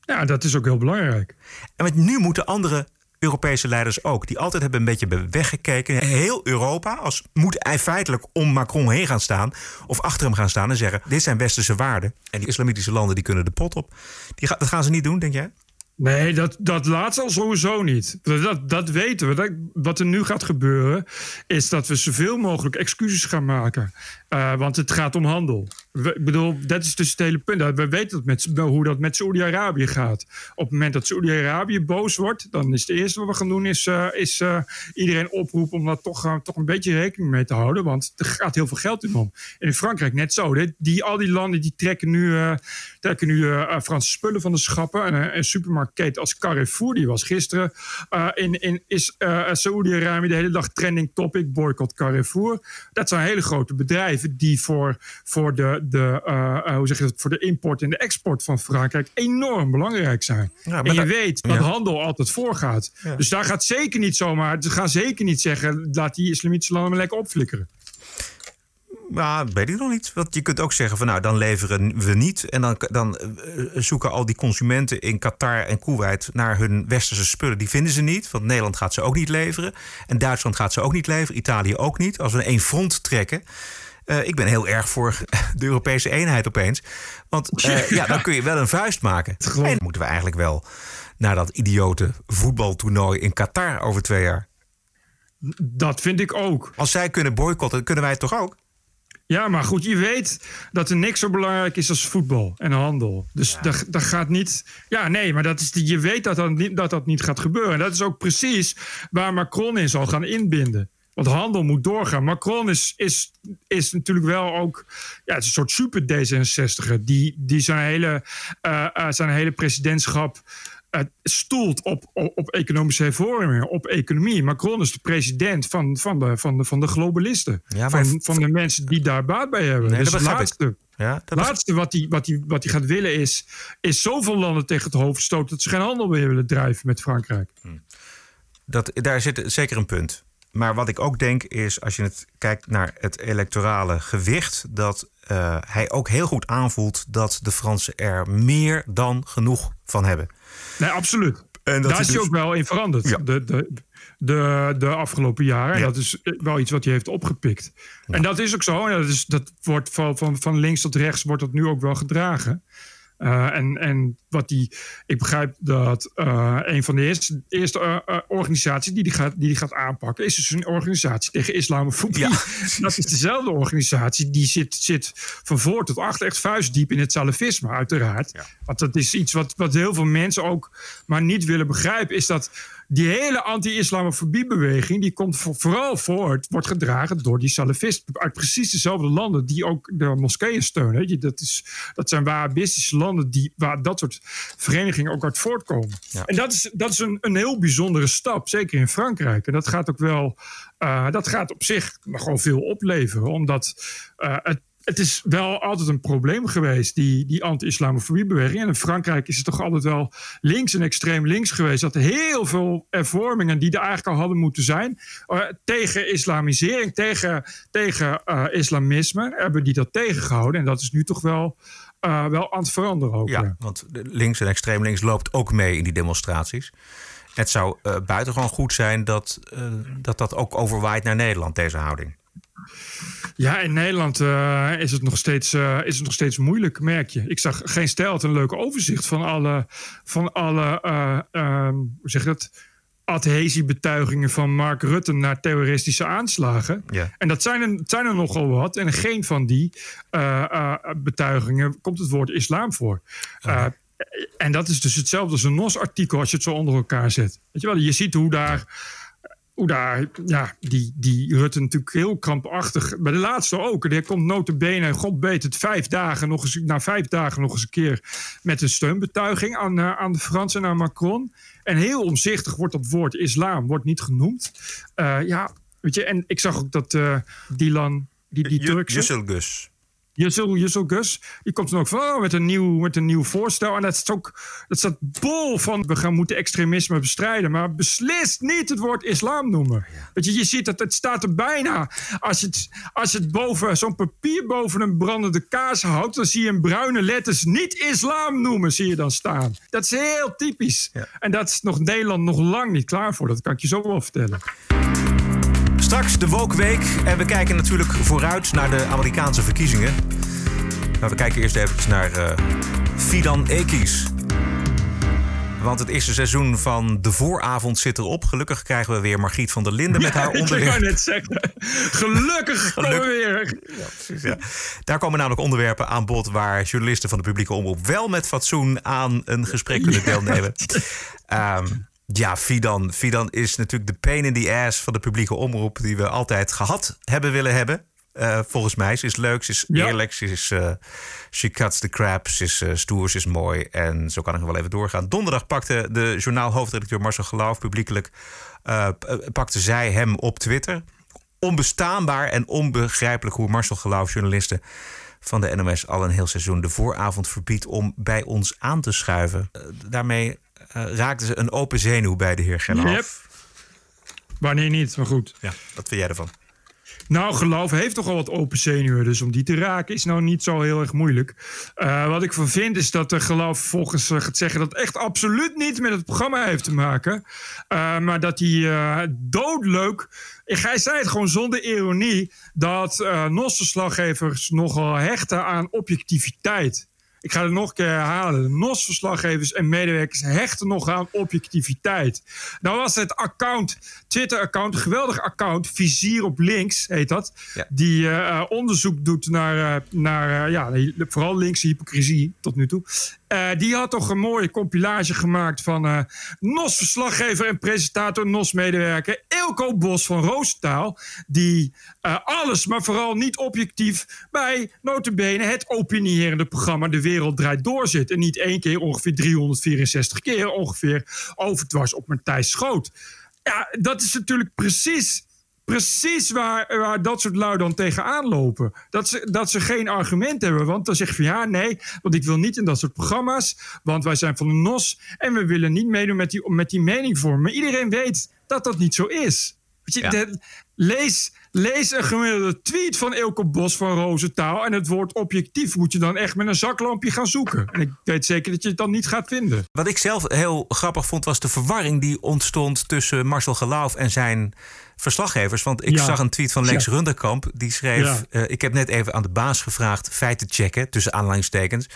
Ja, dat is ook heel belangrijk. En met nu moeten andere Europese leiders ook... die altijd hebben een beetje weggekeken. Heel Europa als, moet feitelijk om Macron heen gaan staan... of achter hem gaan staan en zeggen... dit zijn westerse waarden. En die islamitische landen die kunnen de pot op. Die, dat gaan ze niet doen, denk jij? Nee, dat, dat laatste al sowieso niet. Dat, dat weten we. Dat, wat er nu gaat gebeuren, is dat we zoveel mogelijk excuses gaan maken. Uh, want het gaat om handel. Ik bedoel, dat is dus het hele punt. We weten hoe dat met Saoedi-Arabië gaat. Op het moment dat Saoedi-Arabië boos wordt, dan is het eerste wat we gaan doen, is, uh, is uh, iedereen oproepen om daar toch, toch een beetje rekening mee te houden. Want er gaat heel veel geld in om. In Frankrijk net zo. Die, al die landen die trekken nu, trekken nu Franse spullen van de schappen. En een supermarktketen als Carrefour, die was gisteren in, in is Saoedi-Arabië de hele dag trending topic, boycott Carrefour. Dat zijn hele grote bedrijven die voor, voor, de, de, uh, hoe zeg je dat, voor de import en de export van Frankrijk enorm belangrijk zijn. Ja, en je weet dat ja. handel altijd voorgaat. Ja. Dus daar gaat zeker niet zomaar, ze gaan zeker niet zeggen, laat die islamitische landen maar lekker opflikkeren. Ja, weet ik nog niet. Want je kunt ook zeggen van nou, dan leveren we niet. En dan, dan zoeken al die consumenten in Qatar en Kuwait naar hun westerse spullen. Die vinden ze niet. Want Nederland gaat ze ook niet leveren. En Duitsland gaat ze ook niet leveren. Italië ook niet. Als we één front trekken. Uh, ik ben heel erg voor de Europese eenheid opeens. Want uh, ja, dan kun je wel een vuist maken. En moeten we eigenlijk wel naar dat idiote voetbaltoernooi in Qatar over twee jaar. Dat vind ik ook. Als zij kunnen boycotten, kunnen wij het toch ook? Ja, maar goed, je weet dat er niks zo belangrijk is als voetbal en handel. Dus ja. dat, dat gaat niet. Ja, nee, maar dat is, je weet dat dat, niet, dat dat niet gaat gebeuren. En dat is ook precies waar Macron in zal gaan inbinden. Want handel moet doorgaan. Macron is, is, is natuurlijk wel ook ja, het is een soort super D66. Die, die zijn, hele, uh, uh, zijn hele presidentschap uh, stoelt op, op, op, economische hervormingen, op economie. Macron is de president van, van, de, van, de, van de globalisten. Ja, van, van de mensen die daar baat bij hebben. Nee, dus het laatste, ja, dat laatste wat hij wat die, wat die gaat willen is, is zoveel landen tegen het hoofd stoten... dat ze geen handel meer willen drijven met Frankrijk. Hm. Dat, daar zit zeker een punt. Maar wat ik ook denk is, als je het kijkt naar het electorale gewicht, dat uh, hij ook heel goed aanvoelt dat de Fransen er meer dan genoeg van hebben. Nee, absoluut. En dat Daar is hij dus... ook wel in veranderd. Ja. De, de, de, de afgelopen jaren. Ja. Dat is wel iets wat hij heeft opgepikt. Ja. En dat is ook zo. En dat, is, dat wordt van, van, van links tot rechts wordt dat nu ook wel gedragen. Uh, en, en wat die, ik begrijp dat uh, een van de eerste, eerste uh, organisaties die die, gaat, die die gaat aanpakken, is dus een organisatie tegen islamofobie. Ja. Dat is dezelfde organisatie, die zit, zit van voor tot achter echt vuistdiep in het salafisme, uiteraard. Ja. Want dat is iets wat, wat heel veel mensen ook maar niet willen begrijpen, is dat die hele anti-islamofobiebeweging, die komt voor, vooral voort, wordt gedragen door die salafisten uit precies dezelfde landen die ook de moskeeën steunen. Dat, is, dat zijn wahhabistische landen die, waar dat soort verenigingen ook uit voortkomen. Ja. En dat is, dat is een, een heel bijzondere stap, zeker in Frankrijk. En dat gaat ook wel, uh, dat gaat op zich gewoon veel opleveren, omdat uh, het het is wel altijd een probleem geweest, die, die anti-islamofobiebeweging. En in Frankrijk is het toch altijd wel links en extreem links geweest. Dat heel veel hervormingen die er eigenlijk al hadden moeten zijn. Uh, tegen islamisering, tegen, tegen uh, islamisme, hebben die dat tegengehouden. En dat is nu toch wel, uh, wel aan het veranderen ook. Ja, want links en extreem links loopt ook mee in die demonstraties. Het zou buitengewoon goed zijn dat, dat dat ook overwaait naar Nederland, deze houding. Ja, in Nederland uh, is, het nog steeds, uh, is het nog steeds moeilijk, merk je. Ik zag geen stijl had een leuk overzicht van alle, van alle uh, hoe zeg je dat? adhesiebetuigingen van Mark Rutte naar terroristische aanslagen. Ja. En dat zijn er, zijn er nogal wat. En geen van die betuigingen komt het woord islam voor. Okay. en dat is dus hetzelfde als een NOS-artikel als je het zo onder elkaar zet. Weet je wel, je ziet hoe daar hoe daar, ja, die, die Rutte natuurlijk heel krampachtig. Bij de laatste ook. En die komt notabene, god weet het, vijf dagen nog eens, na vijf dagen nog eens een keer met een steunbetuiging aan, uh, aan de Fransen en aan Macron. En heel omzichtig wordt dat woord islam wordt niet genoemd. Uh, ja, weet je, en ik zag ook dat uh, Dylan, die, die Turkse... Jussel, Jussel Gus, die komt dan ook van oh, met, een nieuw, met een nieuw voorstel. En dat is ook, dat staat bol van we gaan moeten extremisme bestrijden. Maar beslist niet het woord islam noemen. Weet je, je ziet dat het staat er bijna. Als je het, als je het boven zo'n papier boven een brandende kaas houdt, dan zie je in bruine letters niet islam noemen, zie je dan staan. Dat is heel typisch. En dat is nog Nederland nog lang niet klaar voor. Dat kan ik je zo wel vertellen. Straks de Wokweek. En we kijken natuurlijk vooruit naar de Amerikaanse verkiezingen. Maar we kijken eerst even naar uh, Fidan Ekis. Want het eerste seizoen van De Vooravond zit erop. Gelukkig krijgen we weer Margriet van der Linden met haar onderwerp. Ik net zeggen. Gelukkig komen we weer. Ja, precies, ja. Daar komen namelijk onderwerpen aan bod... waar journalisten van de publieke omroep wel met fatsoen aan een gesprek kunnen deelnemen. Ja. Um, ja, Fidan. Fidan is natuurlijk de pain in the ass van de publieke omroep... die we altijd gehad hebben willen hebben. Uh, volgens mij. Ze is leuk, ze is eerlijk, ze is... Uh, she cuts the crap, ze is uh, stoer, ze is mooi. En zo kan ik nog wel even doorgaan. Donderdag pakte de journaal-hoofdredacteur Marcel Geloof publiekelijk... pakte zij hem op Twitter. Onbestaanbaar en onbegrijpelijk hoe Marcel Geloof journalisten van de NOS al een heel seizoen de vooravond verbiedt om bij ons aan te schuiven. daarmee uh, raakten ze een open zenuw bij de heer Geloof. Yep. Wanneer niet, maar goed. Ja, wat vind jij ervan? Nou, geloof heeft toch al wat open zenuwen. Dus om die te raken is nou niet zo heel erg moeilijk. Uh, wat ik van vind is dat de geloof volgens uh, gaat zeggen dat het echt absoluut niet met het programma heeft te maken. Uh, maar dat hij doodleuk. Hij zei het gewoon zonder ironie. Dat uh, NOS-verslaggevers nogal hechten aan objectiviteit. Ik ga het nog een keer herhalen. NOS-verslaggevers en medewerkers hechten nog aan objectiviteit. Nou was het account, Twitter-account, een geweldig account, Vizier op links heet dat. Ja. Die uh, onderzoek doet naar, uh, naar uh, ja, vooral linkse hypocrisie tot nu toe. Uh, die had toch een mooie compilage gemaakt van uh, NOS-verslaggever en presentator, NOS-medewerker Ilko Bos van Roosentaal. Die uh, alles, maar vooral niet objectief, bij notabene het opinierende programma De Wereld Draait Door zit. En niet één keer, ongeveer 364 keer, ongeveer overdwars op Matthijs Schoot. Ja, dat is natuurlijk precies precies waar, waar dat soort lui dan tegenaan lopen. Dat ze, dat ze geen argument hebben. Want dan zeg je van ja, nee, want ik wil niet in dat soort programma's. Want wij zijn van de NOS en we willen niet meedoen met die, met die meningvorming. Maar iedereen weet dat dat niet zo is. Je, ja. de, lees, lees een gemiddelde tweet van Ilko Bos van Rozentaal. En het woord objectief moet je dan echt met een zaklampje gaan zoeken. En ik weet zeker dat je het dan niet gaat vinden. Wat ik zelf heel grappig vond, was de verwarring die ontstond tussen Marcel Gelauf en zijn verslaggevers. Want ik ja. zag een tweet van Lex ja. Runderkamp. Die schreef: ja. uh, Ik heb net even aan de baas gevraagd feiten checken, tussen aanleidingstekens.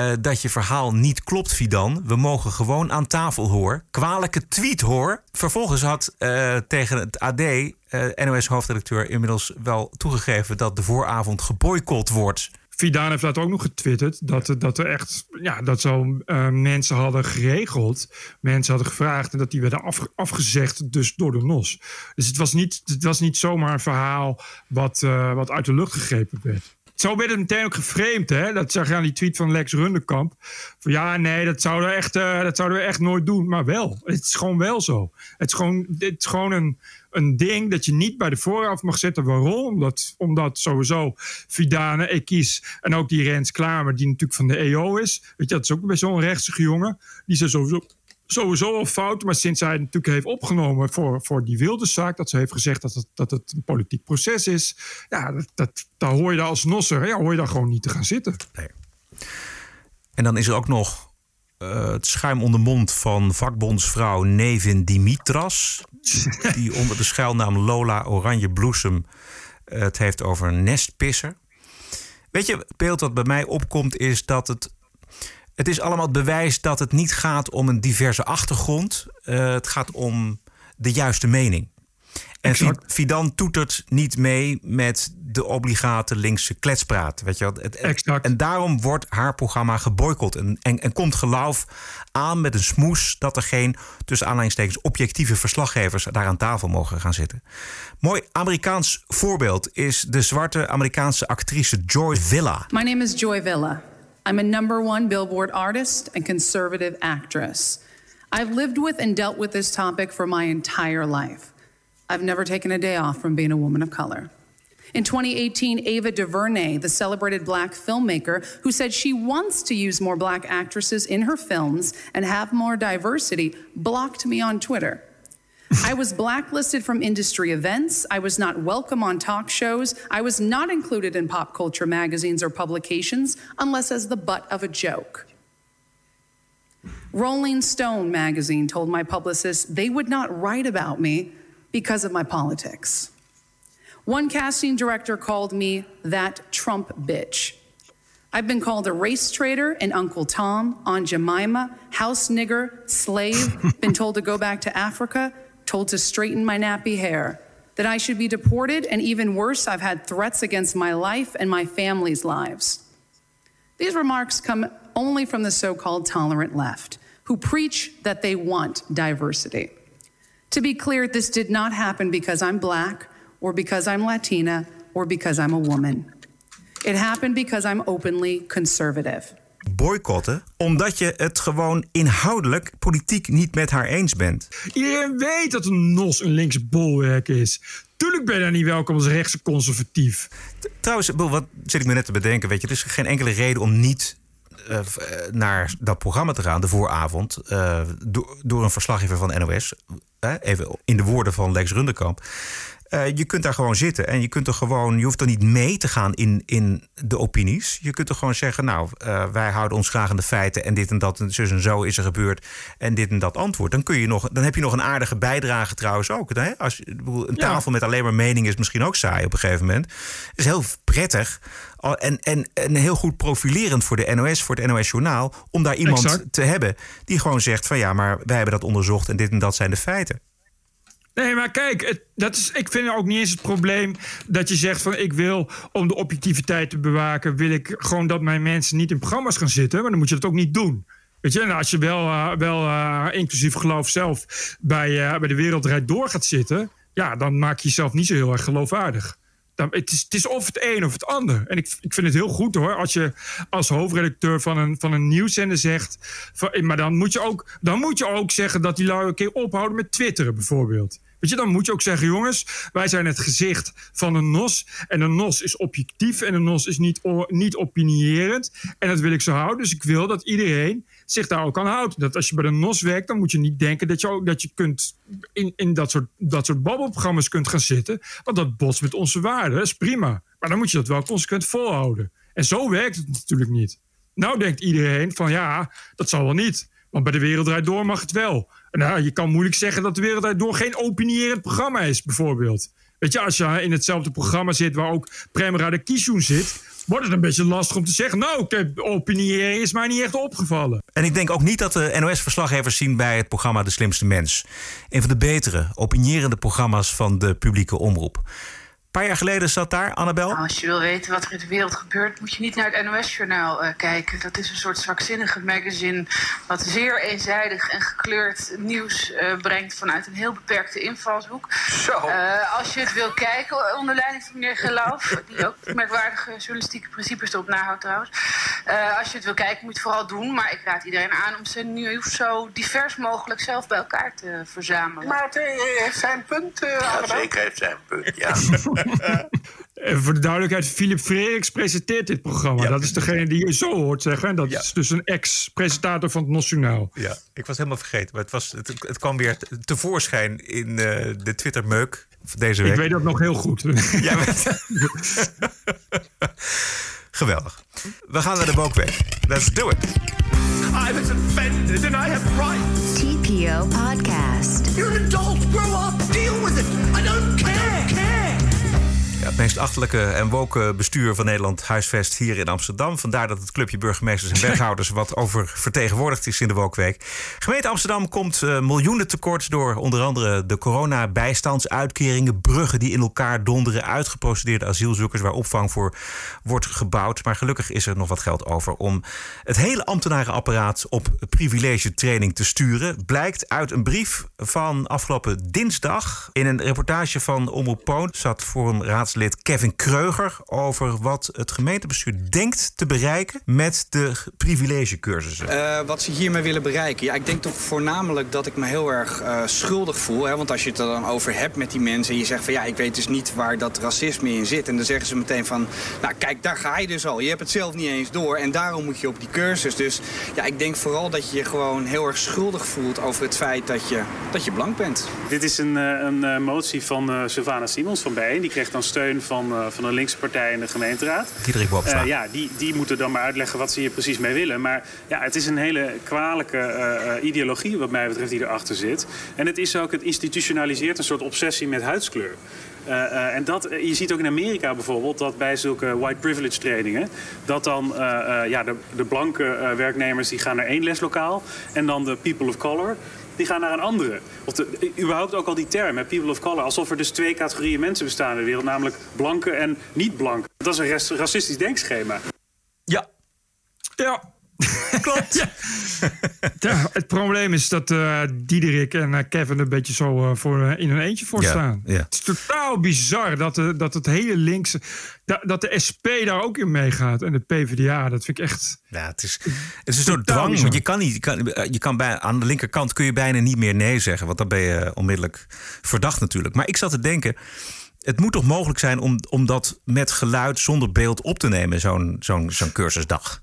Uh, dat je verhaal niet klopt, Fidan. We mogen gewoon aan tafel hoor. Kwalijke tweet hoor. Vervolgens had uh, tegen het AD NOS-hoofdredacteur inmiddels wel toegegeven dat de vooravond geboycott wordt. Vidaan heeft dat ook nog getwitterd. Dat, dat er echt, ja, dat zo uh, mensen hadden geregeld. Mensen hadden gevraagd en dat die werden af, afgezegd dus door de NOS. Dus het was niet, het was niet zomaar een verhaal wat, uh, wat uit de lucht gegrepen werd. Zo werd het meteen ook geframed, hè? Dat zag je aan die tweet van Lex Runderkamp. Van ja, nee, dat zouden, we echt, uh, dat zouden we echt nooit doen. Maar wel, het is gewoon wel zo. Het is gewoon, het is gewoon een, een ding dat je niet bij de vooraf mag zetten. Waarom? Omdat, omdat sowieso Vidane, Ekis en ook die Rens Klamer, die natuurlijk van de EO is. Weet je, dat is ook wel een rechtsige jongen. Die zijn sowieso sowieso al fout. Maar sinds hij natuurlijk heeft opgenomen voor, voor die Wilderszaak... dat ze heeft gezegd dat het, dat het een politiek proces is... ja, dat, dat, daar hoor je daar als nosser... ja, hoor je daar gewoon niet te gaan zitten. Nee. En dan is er ook nog uh, het schuim onder mond van vakbondsvrouw Nevin Dimitras... die onder de schuilnaam Lola Oranje Bloesem... Uh, het heeft over een nestpisser. Weet je, het beeld dat bij mij opkomt is dat het het is allemaal het bewijs dat het niet gaat om een diverse achtergrond. Uh, het gaat om de juiste mening. En Fidan toetert niet mee met de obligate linkse kletspraat. Weet je wel? Exact. En daarom wordt haar programma geboycott. En, en, en komt geloof aan met een smoes dat er geen, tussen aanleidingstekens, objectieve verslaggevers daar aan tafel mogen gaan zitten. Mooi Amerikaans voorbeeld is de zwarte Amerikaanse actrice Joy Villa. My name is Joy Villa. I'm a number one Billboard artist and conservative actress. I've lived with and dealt with this topic for my entire life. I've never taken a day off from being a woman of color. In 2018, Ava DuVernay, the celebrated black filmmaker who said she wants to use more black actresses in her films and have more diversity, blocked me on Twitter. I was blacklisted from industry events. I was not welcome on talk shows. I was not included in pop culture magazines or publications unless as the butt of a joke. Rolling Stone magazine told my publicist they would not write about me because of my politics. One casting director called me that Trump bitch. I've been called a race traitor and Uncle Tom, Aunt Jemima, house nigger, slave, been told to go back to Africa, told to straighten my nappy hair, that I should be deported, and even worse, I've had threats against my life and my family's lives. These remarks come only from the so called tolerant left, who preach that they want diversity. To be clear, this did not happen because I'm black or because I'm Latina or because I'm a woman. It happened because I'm openly conservative. Boycotten omdat je het gewoon inhoudelijk politiek niet met haar eens bent. Iedereen weet dat een NOS een linkse bolwerk is. Tuurlijk ben je daar niet welkom als rechtse conservatief. Trouwens, wat zit ik me net te bedenken? Weet je, er is geen enkele reden om niet uh, naar dat programma te gaan, de vooravond, uh, door, door een verslaggever van NOS. even in de woorden van Lex Rundekamp. Uh, je kunt daar gewoon zitten en je kunt er gewoon, je hoeft er niet mee te gaan in, in de opinies. Je kunt er gewoon zeggen, nou, uh, wij houden ons graag aan de feiten en dit en dat en zus en zo is er gebeurd en dit en dat antwoord. Dan kun je nog, dan heb je nog een aardige bijdrage trouwens ook. Hè? Als, een tafel ja. met alleen maar mening is misschien ook saai op een gegeven moment. Het is heel prettig en, en, en heel goed profilerend voor de NOS, voor het NOS Journaal, om daar iemand exact. te hebben die gewoon zegt van ja, maar wij hebben dat onderzocht en dit en dat zijn de feiten. Nee, maar kijk, dat is, ik vind ook niet eens het probleem dat je zegt van ik wil om de objectiviteit te bewaken, wil ik gewoon dat mijn mensen niet in programma's gaan zitten, maar dan moet je dat ook niet doen. Weet je, en als je wel, uh, wel uh, inclusief geloof zelf bij, uh, bij de Wereldrijd door gaat zitten, ja, dan maak je jezelf niet zo heel erg geloofwaardig. Dan, het, is, het is of het een of het ander. En ik, ik vind het heel goed hoor, als je als hoofdredacteur van een, van een nieuwszender zegt. Maar dan moet, je ook, dan moet je ook zeggen dat die lui een keer ophouden met twitteren bijvoorbeeld. Weet je, dan moet je ook zeggen, jongens, wij zijn het gezicht van een NOS. En een NOS is objectief en een NOS is niet, niet opinierend. En dat wil ik zo houden. Dus ik wil dat iedereen zich daar ook aan houdt. Dat als je bij de NOS werkt, dan moet je niet denken dat je, ook, dat je kunt in, in dat soort, dat soort babbelprogramma's kunt gaan zitten. Want dat botst met onze waarden. Dat is prima. Maar dan moet je dat wel consequent volhouden. En zo werkt het natuurlijk niet. Nou denkt iedereen van ja, dat zal wel niet. Want bij de Wereld Door mag het wel. Nou, je kan moeilijk zeggen dat de Wereld Door geen opinierend programma is, bijvoorbeeld. Weet je, als je in hetzelfde programma zit waar ook Prem Radakishun zit... wordt het een beetje lastig om te zeggen... nou, opiniëren is mij niet echt opgevallen. En ik denk ook niet dat de NOS-verslaggevers zien bij het programma De Slimste Mens. Een van de betere, opinierende programma's van de publieke omroep. Een paar jaar geleden zat daar, Annabel. Nou, als je wil weten wat er in de wereld gebeurt, moet je niet naar het NOS-journaal uh, kijken. Dat is een soort zwakzinnige magazine. wat zeer eenzijdig en gekleurd nieuws uh, brengt vanuit een heel beperkte invalshoek. Zo. Uh, als je het wil kijken, onder leiding van meneer Geloof, die ook merkwaardige journalistieke principes erop nahoudt trouwens. als je het wil kijken, moet je het vooral doen. Maar ik raad iedereen aan om zijn nieuws zo divers mogelijk zelf bij elkaar te verzamelen. Maar het heeft zijn punt, ja, zeker heeft zijn punt, ja. Voor de duidelijkheid, Philip Freriks presenteert dit programma. Ja, dat is degene die je zo hoort zeggen. Dat ja. is dus een ex-presentator van het Nationaal. Ja, ik was helemaal vergeten. Maar het, was, het, het kwam weer tevoorschijn in uh, de Twitter-meuk deze week. Ik weet dat nog heel goed. Ja, Geweldig. We gaan naar de Bookweg. Let's do it. I was offended and I have rights. TPO Podcast. You're an adult. Grow up. Deal with it. I don't Ja, meest achterlijke en woke bestuur van Nederland huisvest hier in Amsterdam. Vandaar dat het clubje burgemeesters en wethouders wat over vertegenwoordigd is in de Wokweek. Gemeente Amsterdam komt uh, miljoenen tekort door onder andere de corona-bijstandsuitkeringen, bruggen die in elkaar donderen, uitgeprocedeerde asielzoekers waar opvang voor wordt gebouwd. Maar gelukkig is er nog wat geld over om het hele ambtenarenapparaat op privilegetraining te sturen. Blijkt uit een brief van afgelopen dinsdag in een reportage van Omroep Poont zat raadslid Kevin Kreuger over wat het gemeentebestuur denkt te bereiken met de privilegecursussen. Uh, wat ze hiermee willen bereiken? Ja, ik denk toch voornamelijk dat ik me heel erg uh, schuldig voel. Hè? Want als je het er dan over hebt met die mensen en je zegt van ja, ik weet dus niet waar dat racisme in zit. En dan zeggen ze meteen van, nou kijk, daar ga je dus al. Je hebt het zelf niet eens door en daarom moet je op die cursus. Dus ja, ik denk vooral dat je je gewoon heel erg schuldig voelt over het feit dat je, dat je blank bent. Dit is een, een motie van uh, Sylvana Simons van Bijeen. Die kreeg dan steun van, uh, van een linkse partij in de gemeenteraad. Diederik Bobstra. Uh, ja, die, die moeten dan maar uitleggen wat ze hier precies mee willen. Maar ja, het is een hele kwalijke uh, ideologie wat mij betreft die erachter zit. En het is ook, het institutionaliseert een soort obsessie met huidskleur. Uh, uh, en dat, je ziet ook in Amerika bijvoorbeeld dat bij zulke white privilege trainingen... dat dan ja, de, de blanke werknemers die gaan naar één leslokaal... en dan de people of color die gaan naar een andere. Of de, überhaupt ook al die term, people of color. Alsof er dus twee categorieën mensen bestaan in de wereld. Namelijk blanke en niet-blanke. Dat is een racistisch denkschema. Ja. Ja. Klopt. ja. ja. het probleem is dat uh, Diederik en uh, Kevin een beetje zo uh, voor, in hun eentje voor staan. Ja. Het is totaal bizar dat, dat het hele linkse... Dat, dat de SP daar ook in meegaat en de PvdA. Dat vind ik echt... Ja, het is, het is een soort dwang. Want je kan, niet, je kan, je kan bij, aan de linkerkant kun je bijna niet meer nee zeggen. Want dan ben je onmiddellijk verdacht natuurlijk. Maar ik zat te denken... Het moet toch mogelijk zijn om, om dat met geluid zonder beeld op te nemen, zo'n zo'n zo'n cursusdag?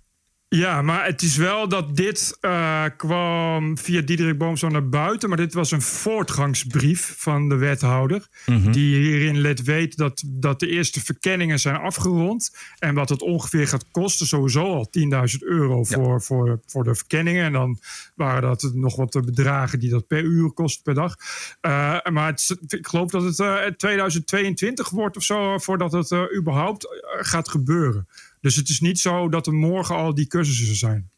Ja, maar het is wel dat dit uh, kwam via Diederik Boomsma naar buiten. Maar dit was een voortgangsbrief van de wethouder. Mm -hmm. Die hierin let weten dat, dat de eerste verkenningen zijn afgerond. En wat het ongeveer gaat kosten. Sowieso al 10.000 euro voor, ja. voor, voor de verkenningen. En dan waren dat nog wat bedragen die dat per uur kost per dag. Uh, maar het, ik geloof dat het uh, 2022 wordt of zo. Voordat het überhaupt gaat gebeuren. Dus het is niet zo dat er morgen al die cursussen zijn.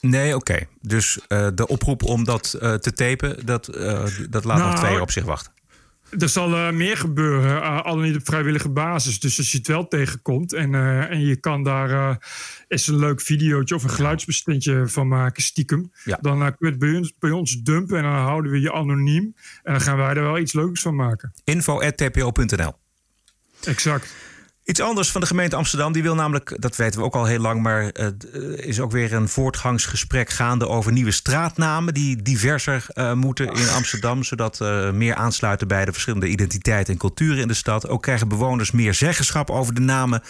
Nee, oké. Okay. Dus uh, de oproep om dat uh, te tapen, dat, uh, dat laat nou, nog twee jaar op zich wachten. Er zal meer gebeuren, al niet op vrijwillige basis. Dus als je het wel tegenkomt en, en je kan daar eens een leuk videootje of een geluidsbestandje van maken, stiekem. Ja. Dan kun je het bij ons, bij ons dumpen en dan houden we je anoniem. En dan gaan wij er wel iets leuks van maken. Info.tpo.nl Exact. Iets anders van de gemeente Amsterdam. Die wil namelijk, dat weten we ook al heel lang, maar uh, is ook weer een voortgangsgesprek gaande over nieuwe straatnamen die diverser uh, moeten in Amsterdam, zodat uh, meer aansluiten bij de verschillende identiteiten en culturen in de stad. Ook krijgen bewoners meer zeggenschap over de namen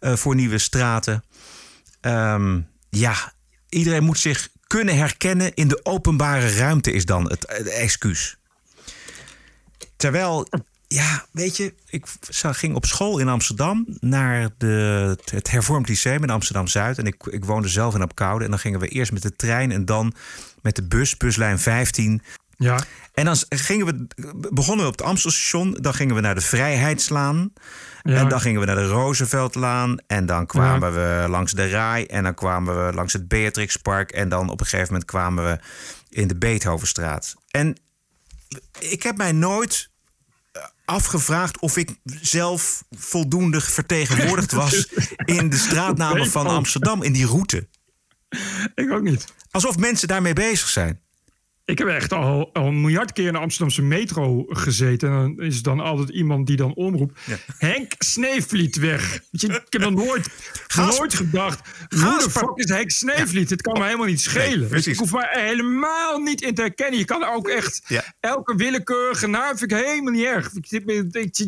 voor nieuwe straten. Um, ja, iedereen moet zich kunnen herkennen in de openbare ruimte, is dan het excuus. Terwijl ja, weet je, ik ging op school in Amsterdam naar de, het hervormd lyceum in Amsterdam-Zuid. En ik, ik woonde zelf in Apkoude. En dan gingen we eerst met de trein en dan met de bus, buslijn 15. Ja. En dan gingen we, begonnen we op het Amstelstation. Dan gingen we naar de Vrijheidslaan. Ja. En dan gingen we naar de Rooseveltlaan. En dan kwamen ja. we langs de Rai. En dan kwamen we langs het Beatrixpark. En dan op een gegeven moment kwamen we in de Beethovenstraat. En ik heb mij nooit afgevraagd of ik zelf voldoende vertegenwoordigd was in de straatnamen van Amsterdam, in die route. Ik ook niet. Alsof mensen daarmee bezig zijn. Ik heb echt al, al een miljard keer in de Amsterdamse metro gezeten. En dan is er dan altijd iemand die dan omroept. Ja. Henk Sneevliet weg. Je, ik heb nog nooit, Gaas, nooit gedacht. Hoe de fuck is Henk Sneevliet? Het kan me helemaal niet schelen. Nee, ik hoef me helemaal niet in te herkennen. Je kan ook echt ja. elke willekeurige naam vind ik helemaal niet erg.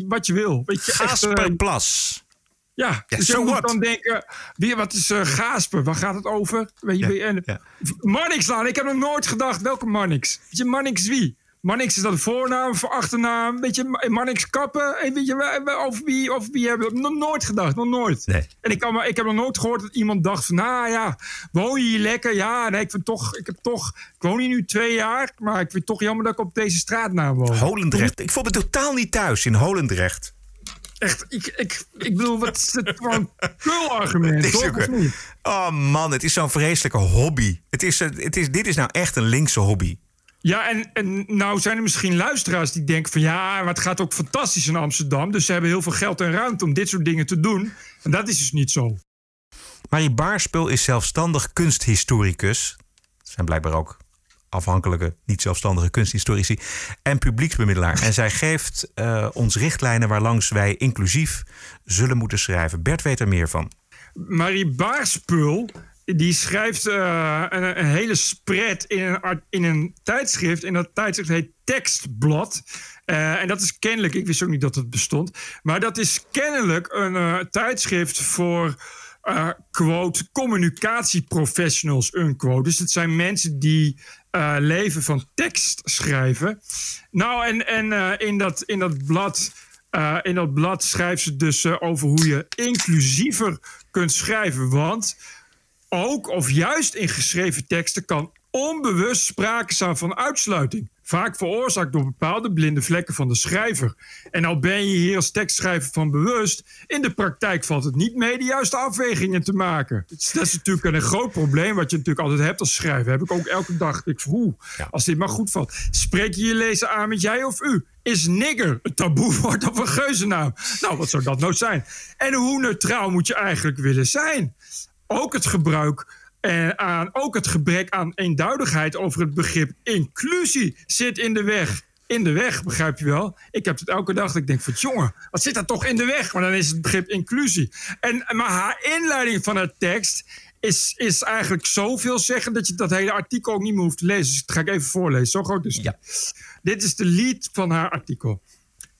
Wat je wil. Weet je, Gasperplas. Ja, ja, dus je so moet what? dan denken, wie, wat is uh, Gasper? Waar gaat het over? Weet je, en, ik heb nog nooit gedacht, welke Marnix? Weet je, Marnix wie? Marnix is dat voornaam voor achternaam? Weet je, Marnix Kappen? En weet je, over wie, over wie hebben we nog nooit gedacht, nog nooit. Nee. En ik, kan maar, ik heb nog nooit gehoord dat iemand dacht van, nou ja, woon je hier lekker? Ja, nee, ik vind toch, ik heb toch, ik woon hier nu twee jaar, maar ik vind het toch jammer dat ik op deze straatnaam woon. Holendrecht. Ik voel me totaal niet thuis in Holendrecht. Echt, ik, ik, ik bedoel, wat is dit voor een argument, Het is toch? Oh man, het is zo'n vreselijke hobby. Het is, eh, het is, dit is nou echt een linkse hobby. Ja, en, en nou zijn er misschien luisteraars die denken van... ja, maar het gaat ook fantastisch in Amsterdam... dus ze hebben heel veel geld en ruimte om dit soort dingen te doen. En dat is dus niet zo. Marie Baarspul is zelfstandig kunsthistoricus. Zijn blijkbaar ook afhankelijke, niet zelfstandige kunsthistorici. En publieksbemiddelaar. En zij geeft eh, ons richtlijnen waarlangs wij inclusief zullen moeten schrijven. Bert weet er meer van. Marie Baarspul, die schrijft eh, een, hele spread in een, in een tijdschrift. En dat tijdschrift heet Tekstblad. Eh, en dat is kennelijk, ik wist ook niet dat het bestond. Maar dat is kennelijk een tijdschrift voor, quote, communicatieprofessionals, unquote. Dus het zijn mensen die eh, leven van tekst schrijven. Nou, en, en eh, in, dat, in dat blad... Eh, in dat blad schrijft ze dus over hoe je inclusiever kunt schrijven. Want ook of juist in geschreven teksten kan onbewust sprake van uitsluiting. Vaak veroorzaakt door bepaalde blinde vlekken van de schrijver. En al ben je hier als tekstschrijver van bewust, in de praktijk valt het niet mee de juiste afwegingen te maken. Dat is natuurlijk een groot probleem wat je natuurlijk altijd hebt als schrijver. Heb ik ook elke dag. Ik hoe, als dit maar goed valt. Spreek je je lezer aan met jij of u? Is nigger een taboewoord of een geuzennaam? Nou, wat zou dat nou zijn? En hoe neutraal moet je eigenlijk willen zijn? Ook het gebruik eh, aan, ook het gebrek aan eenduidigheid over het begrip inclusie zit in de weg. In de weg, begrijp je wel? Ik heb het elke dag dat ik denk van jongen, wat zit daar toch in de weg? Maar dan is het begrip inclusie. En, maar haar inleiding van haar tekst is, is eigenlijk zoveel zeggen dat je dat hele artikel ook niet meer hoeft te lezen. Dus dat ga ik even voorlezen. Zo groot is het. Dit is de lead van haar artikel.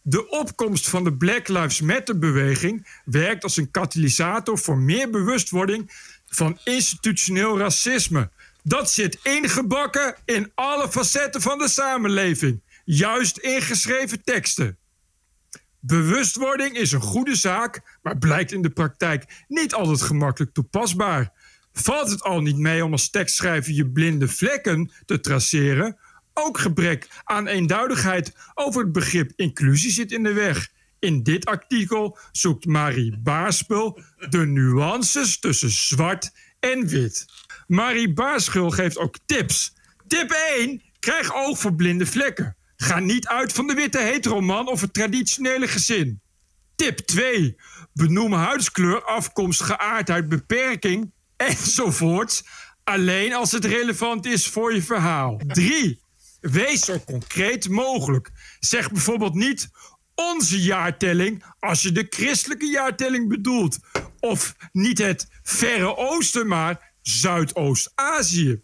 De opkomst van de Black Lives Matter-beweging werkt als een katalysator voor meer bewustwording van institutioneel racisme. Dat zit ingebakken in alle facetten van de samenleving, juist in geschreven teksten. Bewustwording is een goede zaak, maar blijkt in de praktijk niet altijd gemakkelijk toepasbaar. Valt het al niet mee om als tekstschrijver je blinde vlekken te traceren? Ook gebrek aan eenduidigheid over het begrip inclusie zit in de weg. In dit artikel zoekt Marie Baarspul de nuances tussen zwart en wit. Marie Baarschul geeft ook tips. Tip 1. Krijg oog voor blinde vlekken. Ga niet uit van de witte heteroman of het traditionele gezin. Tip 2. Benoem huidskleur, afkomst, geaardheid, beperking enzovoorts. Alleen als het relevant is voor je verhaal. 3. Wees zo concreet mogelijk. Zeg bijvoorbeeld niet onze jaartelling als je de christelijke jaartelling bedoelt. Of niet het Verre Oosten, maar Zuidoost-Azië.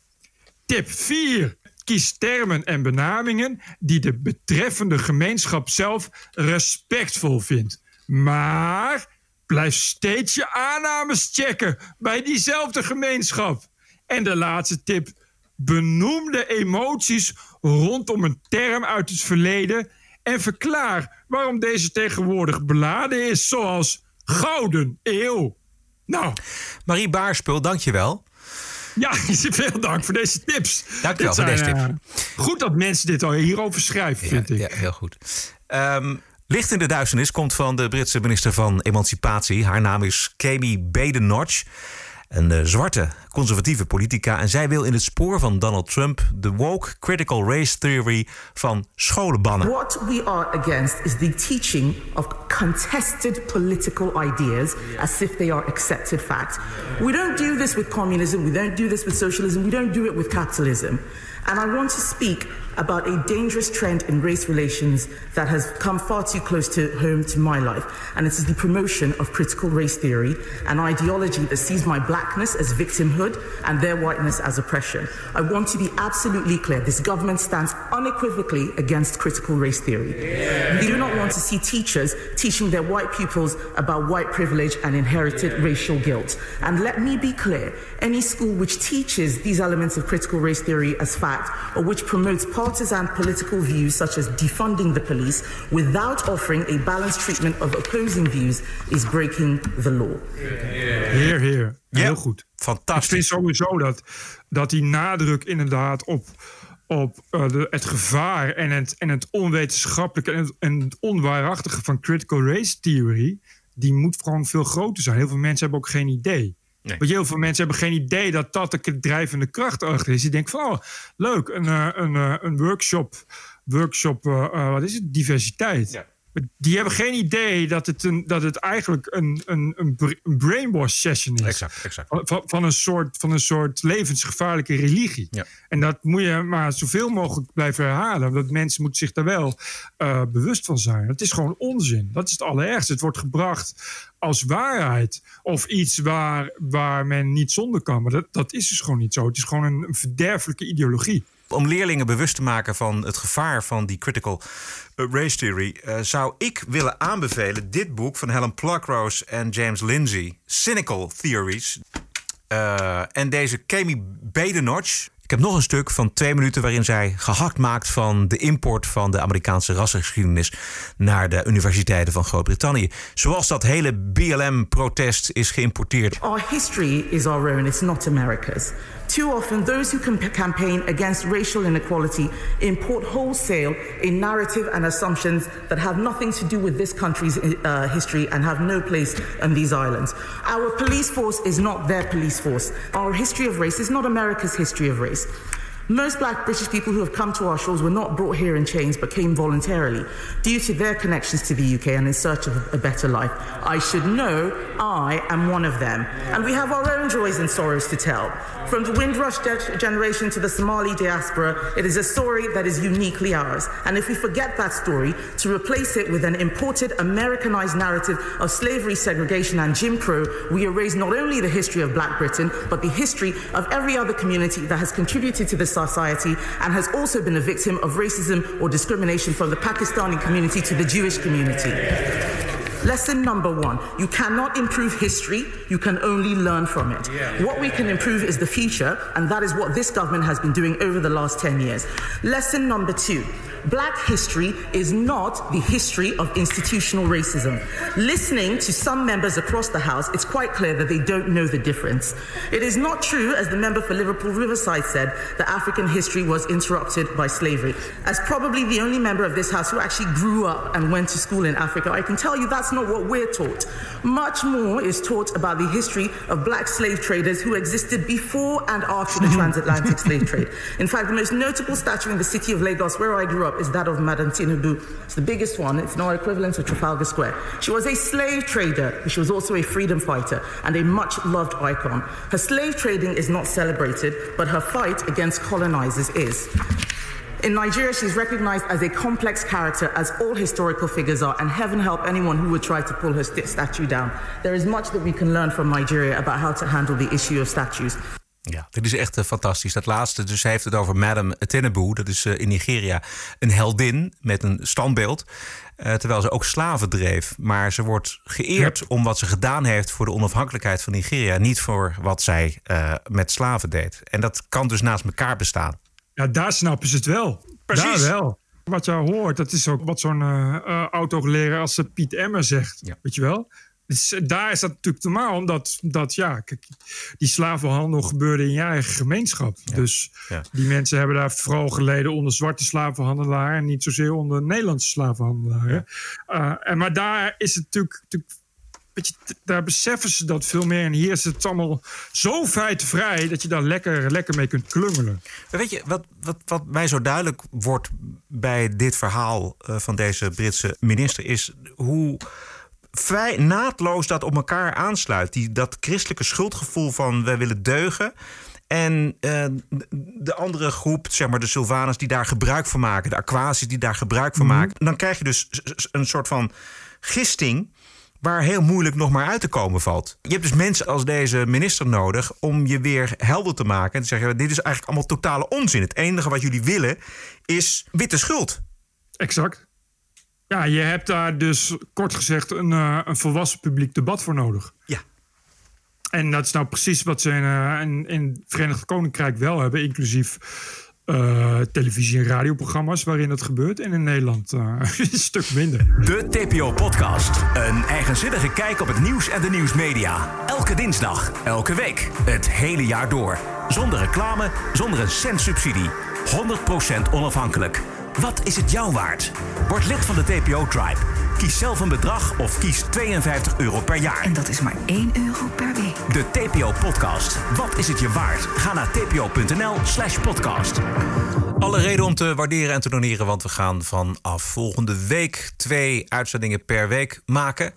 Tip 4. Kies termen en benamingen die de betreffende gemeenschap zelf respectvol vindt. Maar blijf steeds je aannames checken bij diezelfde gemeenschap. En de laatste tip. Benoem de emoties rondom een term uit het verleden en verklaar waarom deze tegenwoordig beladen is, zoals Gouden Eeuw. Nou. Marie Baarspul, dankjewel. Ja, veel dank voor deze tips. Dankjewel voor zijn, deze eh, goed dat mensen dit al hierover schrijven, vind ik. Ja, heel goed. Ehm, Licht in de duisternis komt van de Britse minister van Emancipatie. Haar naam is Kemi Badenoch. Een zwarte conservatieve politica. En zij wil in het spoor van Donald Trump de woke critical race theory van scholen bannen. What we are against is the teaching of contested political ideas as if they are accepted fact. We don't do this with communism, we don't do this with socialism, we don't do it with capitalism. And I want to speak about a dangerous trend in race relations that has come far too close to home to my life. And it is the promotion of critical race theory, an ideology that sees my blackness as victimhood and their whiteness as oppression. I want to be absolutely clear this government stands unequivocally against critical race theory. We do not want to see teachers teaching their white pupils about white privilege and inherited racial guilt. And let me be clear any school which teaches these elements of critical race theory as fact or which promotes partisan political views such as defunding the police without offering a balanced treatment of opposing views is breaking the law. Heer, heer. Heel goed. Fantastisch. Ik vind sowieso dat, dat die nadruk inderdaad op op eh, de, het gevaar en het, en het onwetenschappelijke en het, en het onwaarachtige van critical race theory, die moet gewoon veel groter zijn. Heel veel mensen hebben ook geen idee. Nee. Want heel veel mensen hebben geen idee dat dat de drijvende kracht achter is. Die denken van, oh, leuk, een, eh, een, eh, een workshop, workshop wat is het, diversiteit. Maar Die hebben geen idee dat het, een, dat het eigenlijk een, een, een br- een brainwash session is. Exact, exact. Van, van, een soort, van een soort levensgevaarlijke religie. Ja. En dat moet je maar zoveel mogelijk blijven herhalen. Want mensen moeten zich daar wel eh, bewust van zijn. Het is gewoon onzin. Dat is het allerergste. Het wordt gebracht als waarheid. Of iets waar, waar men niet zonder kan. Maar dat, dat is dus gewoon niet zo. Het is gewoon een, een verderfelijke ideologie. Om leerlingen bewust te maken van het gevaar van die critical race theory, eh, zou ik willen aanbevelen dit boek van Helen Pluckrose en James Lindsay, Cynical Theories. Eh, en deze Kemi Badenoch. Ik heb nog een stuk van twee minuten waarin zij gehakt maakt van de import van de Amerikaanse rassengeschiedenis naar de universiteiten van Groot-Brittannië. Zoals dat hele BLM-protest is geïmporteerd. Our history is our own, it's not America's. Too often, those who camp- campaign against racial inequality import wholesale a narrative and assumptions that have nothing to do with this country's uh, history and have no place on these islands. Our police force is not their police force. Our history of race is not America's history of race. series. Most black British people who have come to our shores were not brought here in chains but came voluntarily due to their connections to the UK and in search of a better life. I should know I am one of them. And we have our own joys and sorrows to tell. From the Windrush ge- generation to the Somali diaspora, it is a story that is uniquely ours. And if we forget that story, to replace it with an imported Americanized narrative of slavery, segregation, and Jim Crow, we erase not only the history of black Britain, but the history of every other community that has contributed to this society and has also been a victim of racism or discrimination from the Pakistani community to the Jewish community. Lesson number one you cannot improve history, you can only learn from it. What we can improve is the future, and that is what this government has been doing over the last 10 years. Lesson number two black history is not the history of institutional racism. Listening to some members across the House, it's quite clear that they don't know the difference. It is not true, as the member for Liverpool Riverside said, that African history was interrupted by slavery. As probably the only member of this House who actually grew up and went to school in Africa, I can tell you that's not what we're taught. Much more is taught about the history of black slave traders who existed before and after the mm-hmm. transatlantic slave trade. In fact, the most notable statue in the city of Lagos, where I grew up, is that of Madame Tinubu. It's the biggest one. It's now equivalent to Trafalgar Square. She was a slave trader, but she was also a freedom fighter and a much loved icon. Her slave trading is not celebrated, but her fight against colonizers is. In Nigeria, she's recognized as a complex character, as all historical figures are, and heaven help anyone who would try to pull her st- statue down. There is much that we can learn from Nigeria about how to handle the issue of statues. Ja, dit is echt eh, fantastisch. Dat laatste, dus hij heeft het over Madame Tinubu. Dat is eh, in Nigeria een heldin met een standbeeld. eh, terwijl ze ook slaven dreef. Maar ze wordt geëerd om wat ze gedaan heeft voor de onafhankelijkheid van Nigeria. Niet voor wat zij eh, met slaven deed. En dat kan dus naast elkaar bestaan. Ja, daar snappen ze het wel. Precies. Daar wel. Wat je hoort, dat is ook wat zo'n eh eh, autogeleerde als eh, Piet Emmer zegt. Weet je wel? Dus daar is dat natuurlijk normaal, omdat dat, ja, kijk, die slavenhandel gebeurde in je eigen gemeenschap. Dus Ja. die mensen hebben daar vooral geleden onder zwarte slavenhandelaren en niet zozeer onder Nederlandse slavenhandelaren. En, maar daar is het natuurlijk, natuurlijk je, daar beseffen ze dat veel meer. En hier is het allemaal zo feitenvrij dat je daar lekker, lekker mee kunt klungelen. Weet je, wat, wat, wat mij zo duidelijk wordt bij dit verhaal eh, van deze Britse minister is hoe vrij naadloos dat op elkaar aansluit. Die, dat christelijke schuldgevoel van wij willen deugen. En eh, de andere groep, zeg maar de Sylvaners, die daar gebruik van maken, de Aquasi's die daar gebruik van maken. Dan krijg je dus een soort van gisting waar heel moeilijk nog maar uit te komen valt. Je hebt dus mensen als deze minister nodig om je weer helder te maken en te zeggen: dit is eigenlijk allemaal totale onzin. Het enige wat jullie willen is witte schuld. Exact. Ja, je hebt daar dus kort gezegd een, eh, een volwassen publiek debat voor nodig. Ja. En dat is nou precies wat ze in, eh, in, in het Verenigd Koninkrijk wel hebben, inclusief eh, televisie- en radioprogramma's waarin dat gebeurt. En in Nederland eh, een stuk minder. De TPO-podcast. Een eigenzinnige kijk op het nieuws en de nieuwsmedia. Elke dinsdag, elke week, het hele jaar door. Zonder reclame, zonder een cent subsidie. 100% onafhankelijk. Wat is het jou waard? Word lid van de TPO-tribe. Kies zelf een bedrag of kies 52 euro per jaar. En dat is maar 1 euro per week. De TPO-podcast. Wat is het je waard? Ga naar tpo.nl slash podcast. Alle reden om te waarderen en te doneren, want we gaan vanaf volgende week twee uitzendingen per week maken.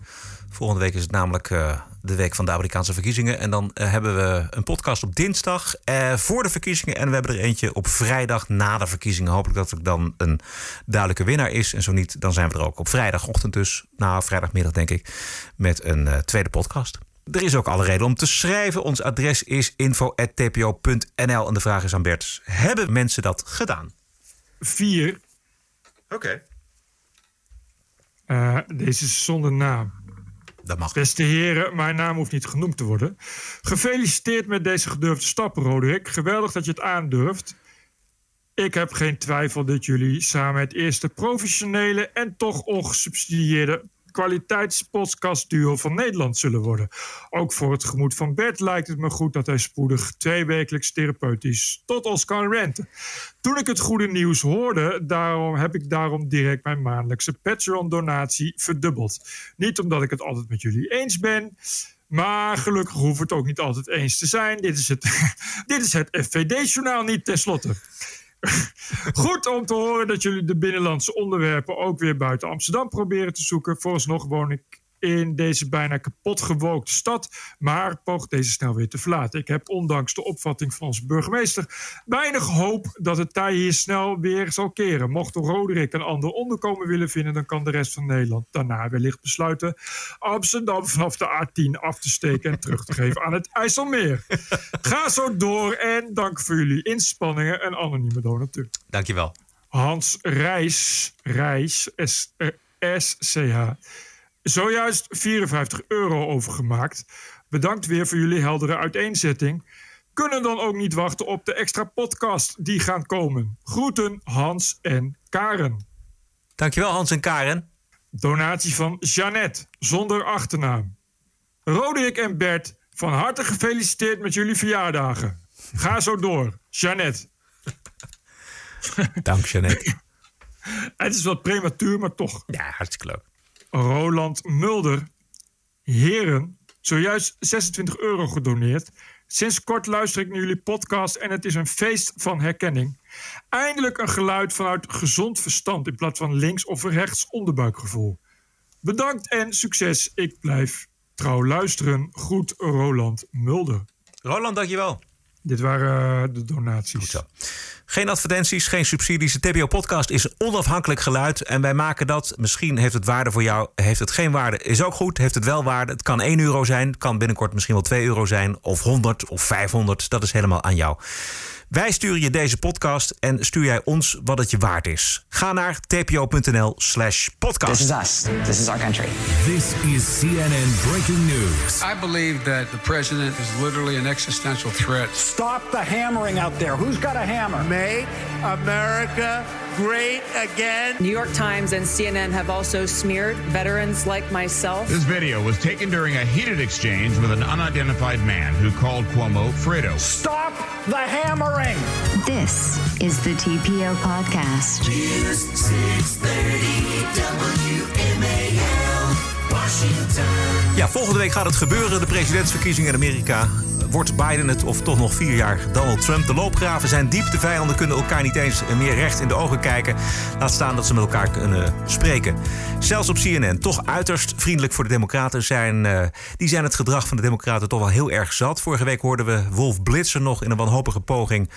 Volgende week is het namelijk uh, de week van de Amerikaanse verkiezingen. En dan uh, hebben we een podcast op dinsdag uh, voor de verkiezingen. En we hebben er eentje op vrijdag na de verkiezingen. Hopelijk dat er dan een duidelijke winnaar is. En zo niet, dan zijn we er ook op vrijdagochtend dus. Nou, vrijdagmiddag denk ik. Met een tweede podcast. Er is ook alle reden om te schrijven. Ons adres is info.tpo.nl. En de vraag is aan Bert: hebben mensen dat gedaan? Vier. Oké. Okay. deze is zonder naam. Dat. Beste heren, mijn naam hoeft niet genoemd te worden. Gefeliciteerd met deze gedurfde stap, Roderick. Geweldig dat je het aandurft. Ik heb geen twijfel dat jullie samen het eerste professionele en toch ongesubsidieerde kwaliteitspodcastduo van Nederland zullen worden. Ook voor het gemoed van Bert lijkt het me goed dat hij spoedig twee wekelijks therapeutisch tot ons kan renten. Toen ik het goede nieuws hoorde, daarom heb ik daarom direct mijn maandelijkse Patreon-donatie verdubbeld. Niet omdat ik het altijd met jullie eens ben. Maar gelukkig hoeft het ook niet altijd eens te zijn. Dit is het, dit is het FVD-journaal niet tenslotte. Goed om te horen dat jullie de binnenlandse onderwerpen ook weer buiten Amsterdam proberen te zoeken. Vooralsnog woon ik in deze bijna kapot gewookte stad, maar poog deze snel weer te verlaten. Ik heb ondanks de opvatting van onze burgemeester weinig hoop dat het tij hier snel weer zal keren. Mocht Roderick een ander onderkomen willen vinden, dan kan de rest van Nederland daarna wellicht besluiten Amsterdam vanaf de A10 af te steken en terug te geven aan het IJsselmeer. Ga zo door en dank voor jullie inspanningen en anonieme donateur. Dankjewel. Hans Reis, Reis, S-C-H zojuist 54 euro overgemaakt. Bedankt weer voor jullie heldere uiteenzetting. Kunnen dan ook niet wachten op de extra podcast die gaan komen. Groeten Hans en Karen. Dankjewel Hans en Karen. Donatie van Jeannette, zonder achternaam. Roderick en Bert, van harte gefeliciteerd met jullie verjaardagen. Ga zo door, Jeannette. Dank Jeannette. Het is wat prematuur, maar toch. Ja, hartstikke leuk. Roland Mulder. Heren, zojuist 26 euro gedoneerd. Sinds kort luister ik naar jullie podcast en het is een feest van herkenning. Eindelijk een geluid vanuit gezond verstand in plaats van links of rechts onderbuikgevoel. Bedankt en succes. Ik blijf trouw luisteren. Groet Roland Mulder. Roland, dankjewel. Dit waren eh, de donaties. Geen advertenties, geen subsidies. De TBO-podcast is een onafhankelijk geluid. En wij maken dat. Misschien heeft het waarde voor jou. Heeft het geen waarde, is ook goed. Heeft het wel waarde. Het kan 1 euro zijn. Het kan binnenkort misschien wel 2 euro zijn. Of 100 of 500. Dat is helemaal aan jou. Wij sturen je deze podcast en stuur jij ons wat het je waard is. Ga naar tpo.nl slash podcast. This is us. This is our country. This is CNN Breaking News. I believe that the president is literally an existential threat. Stop the hammering out there. Who's got a hammer? Make America great again. New York Times and CNN have also smeared veterans like myself. This video was taken during a heated exchange with an unidentified man who called Cuomo Fredo. Stop the hammering. This is the TPO podcast. News 630 WMAL, Washington. Ja, volgende week gaat het gebeuren. De presidentsverkiezingen in Amerika. Wordt Biden het of toch nog vier jaar Donald Trump? De loopgraven zijn diep. De vijanden kunnen elkaar niet eens meer recht in de ogen kijken. Laat staan dat ze met elkaar kunnen spreken. Zelfs op CNN, toch uiterst vriendelijk voor de Democraten, zijn, uh, die zijn het gedrag van de Democraten toch wel heel erg zat. Vorige week hoorden we Wolf Blitzer nog in een wanhopige poging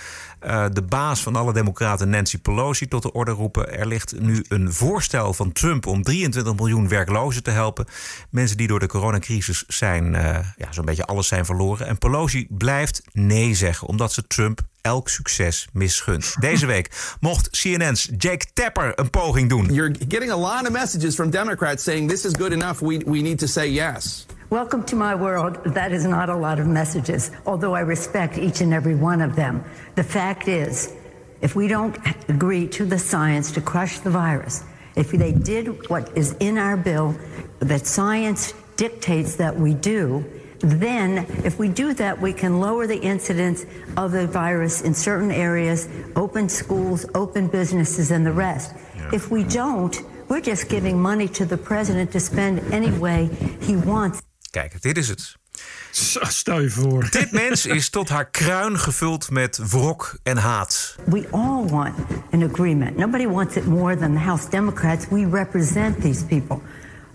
uh, de baas van alle Democraten, Nancy Pelosi, tot de orde roepen. Er ligt nu een voorstel van Trump om 23 miljoen werklozen te helpen. Mensen die door de coronacrisis zijn, uh, ja, zo'n beetje alles zijn verloren. En Pelosi blijft nee zeggen, omdat ze Trump elk succes misgunt. Deze week mocht CNN's Jake Tapper een poging doen. You're getting a lot of messages from Democrats saying this is good enough. We, we need to say yes. Welcome to my world. That is not a lot of messages, although I respect each and every one of them. The fact is, if we don't agree to the science to crush the virus, if they did what is in our bill that science dictates that we do, then if we do that, we can lower the incidence of the virus in certain areas, open schools, open businesses, and the rest. If we don't, we're just giving money to the president to spend any way he wants. Kijk, dit is het. Stel je voor. Dit mens is tot haar kruin gevuld met wrok en haat. We all want an agreement. Nobody wants it more than the House Democrats. We represent these people.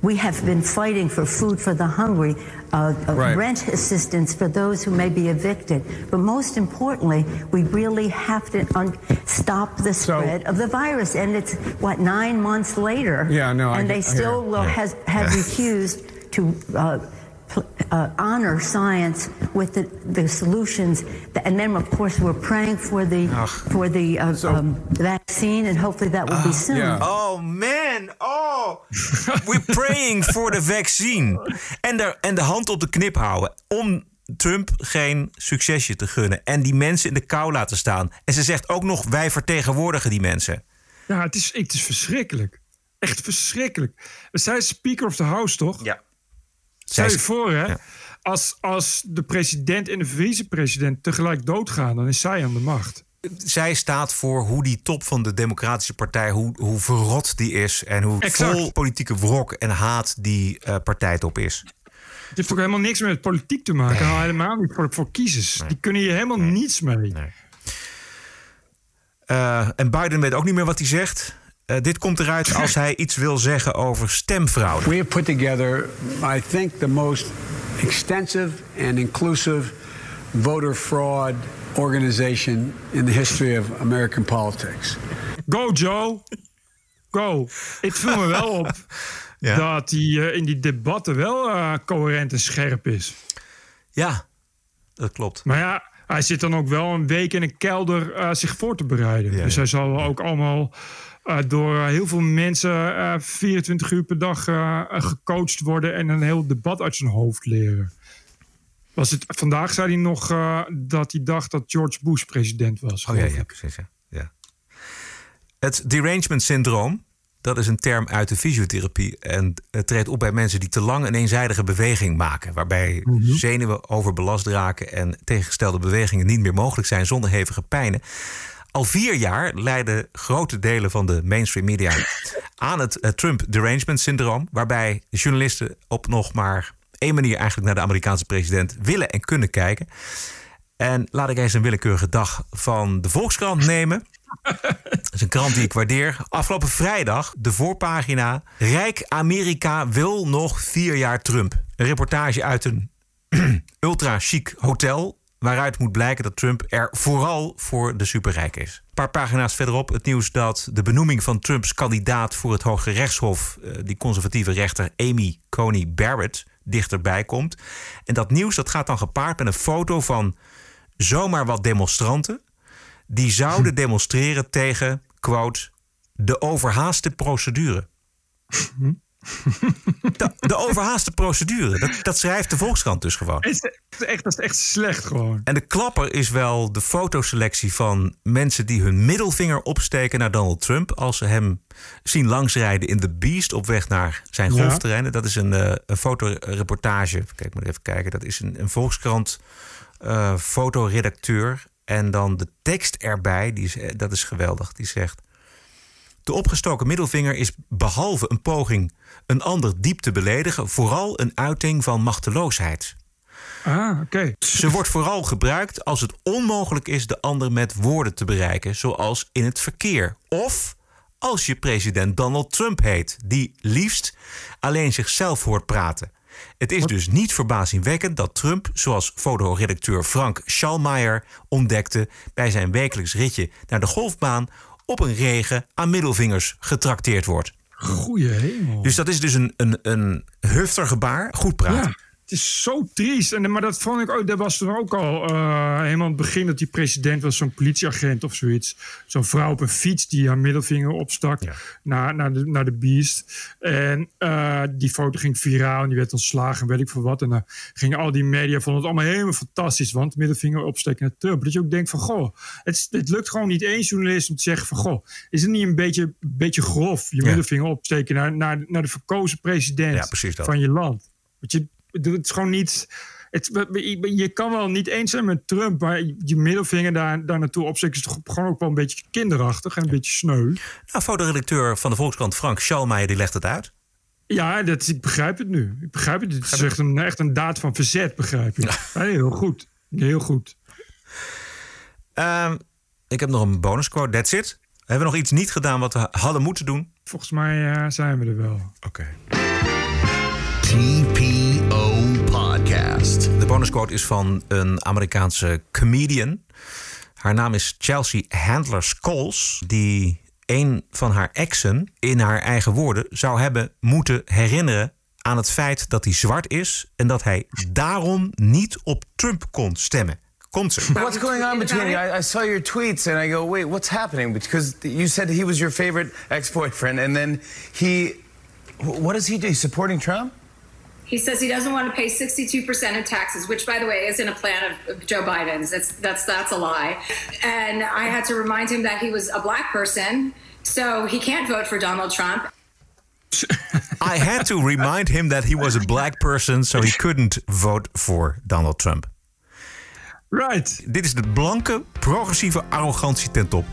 We have been fighting for food for the hungry, uh, uh, Right. rent assistance for those who may be evicted. But most importantly, we really have to un- stop the spread of the virus. And it's, what, nine months later? Yeah, no, I And they get- still Yeah. has, have Yeah. refused to uh, uh, honor science with the, the solutions. And then, of course, we're praying for the, for the uh, um, vaccine, and hopefully that will be soon. Oh man, oh. We're praying for the vaccine. En de, en de hand op de knip houden om Trump geen succesje te gunnen. En die mensen in de kou laten staan. En ze zegt ook nog, wij vertegenwoordigen die mensen. Ja, het is, het is verschrikkelijk. Echt verschrikkelijk. Zij is Speaker of the House, toch? Ja. Stel je voor, hè? Als, als de president en de vicepresident tegelijk doodgaan, dan is zij aan de macht. Zij staat voor hoe die top van de Democratische Partij, hoe, hoe verrot die is. En hoe Exact. vol politieke wrok en haat die eh, partijtop is. Het heeft ook helemaal niks met politiek te maken. Helemaal niet voor, voor kiezers. Die kunnen hier helemaal niets mee. Eh, en Biden weet ook niet meer wat hij zegt. Eh, dit komt eruit als hij iets wil zeggen over stemfraude. We have put together, I think, the most extensive and inclusive voter fraud organization in the history of American politics. Go Joe, go. Ik viel me wel op Ja. dat hij eh, in die debatten wel eh, coherent en scherp is. Ja, dat klopt. Maar ja, hij zit dan ook wel een week in een kelder eh, zich voor te bereiden. dus hij zal ook allemaal eh, door eh, heel veel mensen eh 24 uur per dag eh, eh, gecoacht worden en een heel debat uit zijn hoofd leren. Was het, vandaag zei hij nog eh, dat hij dacht dat George Bush president was. Oh ja, precies. Ja. Ja. Het derangement syndroom, dat is een term uit de fysiotherapie. En het treedt op bij mensen die te lang een eenzijdige beweging maken. Waarbij zenuwen overbelast raken en tegengestelde bewegingen niet meer mogelijk zijn zonder hevige pijnen. Al vier jaar leiden grote delen van de mainstream media aan het eh, Trump derangement syndroom. Waarbij journalisten op nog maar één manier eigenlijk naar de Amerikaanse president willen en kunnen kijken. En laat ik eens een willekeurige dag van de Volkskrant nemen. Dat is een krant die ik waardeer. Afgelopen vrijdag de voorpagina. Rijk Amerika wil nog vier jaar Trump. Een reportage uit een ultra chic hotel. Waaruit moet blijken dat Trump er vooral voor de superrijk is. Een paar pagina's verderop het nieuws dat de benoeming van Trumps kandidaat voor het Hoge Rechtshof, eh, die conservatieve rechter Amy Coney Barrett, dichterbij komt. En dat nieuws dat gaat dan gepaard met een foto van zomaar wat demonstranten. Die zouden demonstreren tegen, quote, de overhaaste procedure. De, de overhaaste procedure, dat, dat schrijft de Volkskrant dus gewoon. Het is echt, dat is echt slecht gewoon. En de klapper is wel de fotoselectie van mensen die hun middelvinger opsteken naar Donald Trump. als ze hem zien langsrijden in The Beast op weg naar zijn Ja. golfterreinen. Dat is een, eh, een fotoreportage. Kijk, ik moet even kijken. Dat is een, een Volkskrant eh, fotoredacteur. En dan de tekst erbij, die is, eh, dat is geweldig. Die zegt. De opgestoken middelvinger is behalve een poging een ander diep te beledigen, vooral een uiting van machteloosheid. Ah, oké. Ze wordt vooral gebruikt als het onmogelijk is de ander met woorden te bereiken, zoals in het verkeer. Of als je president Donald Trump heet, die liefst alleen zichzelf hoort praten. Het is dus niet verbazingwekkend dat Trump, zoals fotoredacteur Frank Schallmeier ontdekte bij zijn wekelijks ritje naar de golfbaan, op een regen aan middelvingers getrakteerd wordt. Goeie hemel. Dus dat is dus een, een, een hufter gebaar. Goed praten. Ja, het is zo triest. En, maar dat vond ik ook, dat was toen ook al eh, helemaal het begin dat die president was, zo'n politieagent of zoiets. Zo'n vrouw op een fiets die haar middelvinger opstak naar, naar, de, naar de beest. En eh, die foto ging viraal en die werd ontslagen en weet ik veel wat. En dan gingen al die media, vonden het allemaal helemaal fantastisch, want middelvinger opsteken naar Trump. Dat je ook denkt van, goh, het, het lukt gewoon niet één journalist om te zeggen van, goh, is het niet een beetje, beetje grof, je Ja. middelvinger opsteken naar, naar, naar de verkozen president Ja, van je land? Want je, het is gewoon niet. Het, je kan wel niet eens zijn met Trump, maar je middelvinger daar, daar naartoe opsteken is toch gewoon ook wel een beetje kinderachtig en een beetje sneu. Nou, fotoredacteur van de Volkskrant Frank Schalmeijer die legt het uit. Ja, dat, ik begrijp het nu. Ik begrijp het. Het is echt een, echt een daad van verzet, begrijp je. Ja. heel goed. Heel goed. Ehm, ik heb nog een bonusquote. That's it. Hebben we nog iets niet gedaan wat we hadden moeten doen? Volgens mij uh, zijn we er wel. Oké. De bonusquote is van een Amerikaanse comedian. Haar naam is Chelsea Handler Scholes, die een van haar exen in haar eigen woorden zou hebben moeten herinneren aan het feit dat hij zwart is en dat hij daarom niet op Trump kon stemmen. Komt ze. What's going on between you? I, I, saw your tweets and I go, wait, what's happening? Because you said he was your favorite ex-boyfriend and then he, what does he do? Supporting Trump? He says he doesn't want to pay 62% of taxes, which, by the way, isn't a plan of Joe Biden's. That's that's that's a lie. And I had to remind him that he was a black person, so he can't vote for Donald Trump. I had to remind him that he was a black person, so he couldn't vote for Donald Trump. Right. Dit is de blanke, progressieve arrogantie ten top.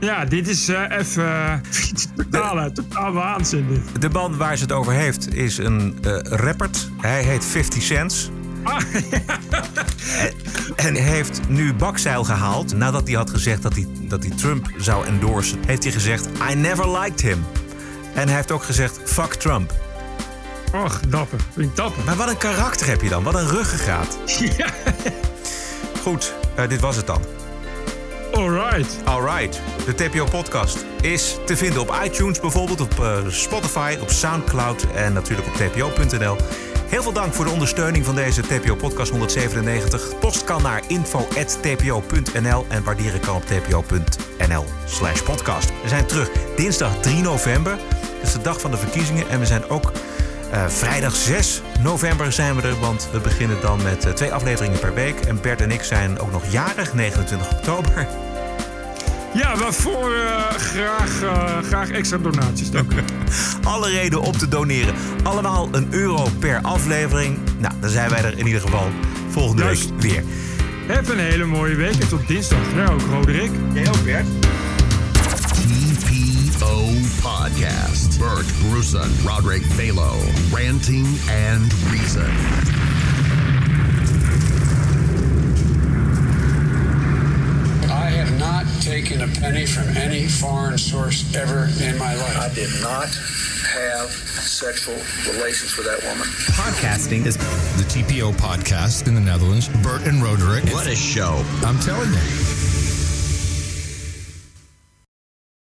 Ja, dit is uh, even uh, totale, totaal waanzin. Dit. De band waar ze het over heeft is een uh, rapper. Hij heet 50 Cents. Ah, en heeft nu bakzeil gehaald. Nadat hij had gezegd dat hij, dat hij Trump zou endorsen, heeft hij gezegd: I never liked him. En hij heeft ook gezegd: fuck Trump. Och, dapper. Vind dapper. Maar wat een karakter heb je dan? Wat een ruggengraat. Ja. Goed, dit was het dan. Alright. Alright. De TPO-podcast is te vinden op iTunes bijvoorbeeld, op uh, Spotify, op Soundcloud en natuurlijk op tpo.nl. Heel veel dank voor de ondersteuning van deze TPO-podcast 197. Post kan naar info.tpo.nl en waarderen kan op tpo.nl slash podcast. We zijn terug dinsdag 3 november. Dat is de dag van de verkiezingen. En we zijn ook uh, vrijdag 6 november zijn we er, want we beginnen dan met uh, twee afleveringen per week. En Bert en ik zijn ook nog jarig, 29 oktober. Ja, waarvoor uh, graag, graag extra donaties. Dank u. Alle reden om te doneren. Allemaal een euro per aflevering. Nou, dan zijn wij er in ieder geval volgende Juist. week weer. Heb een hele mooie week en tot dinsdag. Ja, ook Roderick. Jij ook, Bert. TPO Podcast. Bert Bruson, Roderick Balo, Ranting and Reason. I have not taken a penny from any foreign source ever in my life. I did not have sexual relations with that woman. Podcasting is the TPO podcast in the Netherlands. Bert and Roderick. What a show. I'm telling you.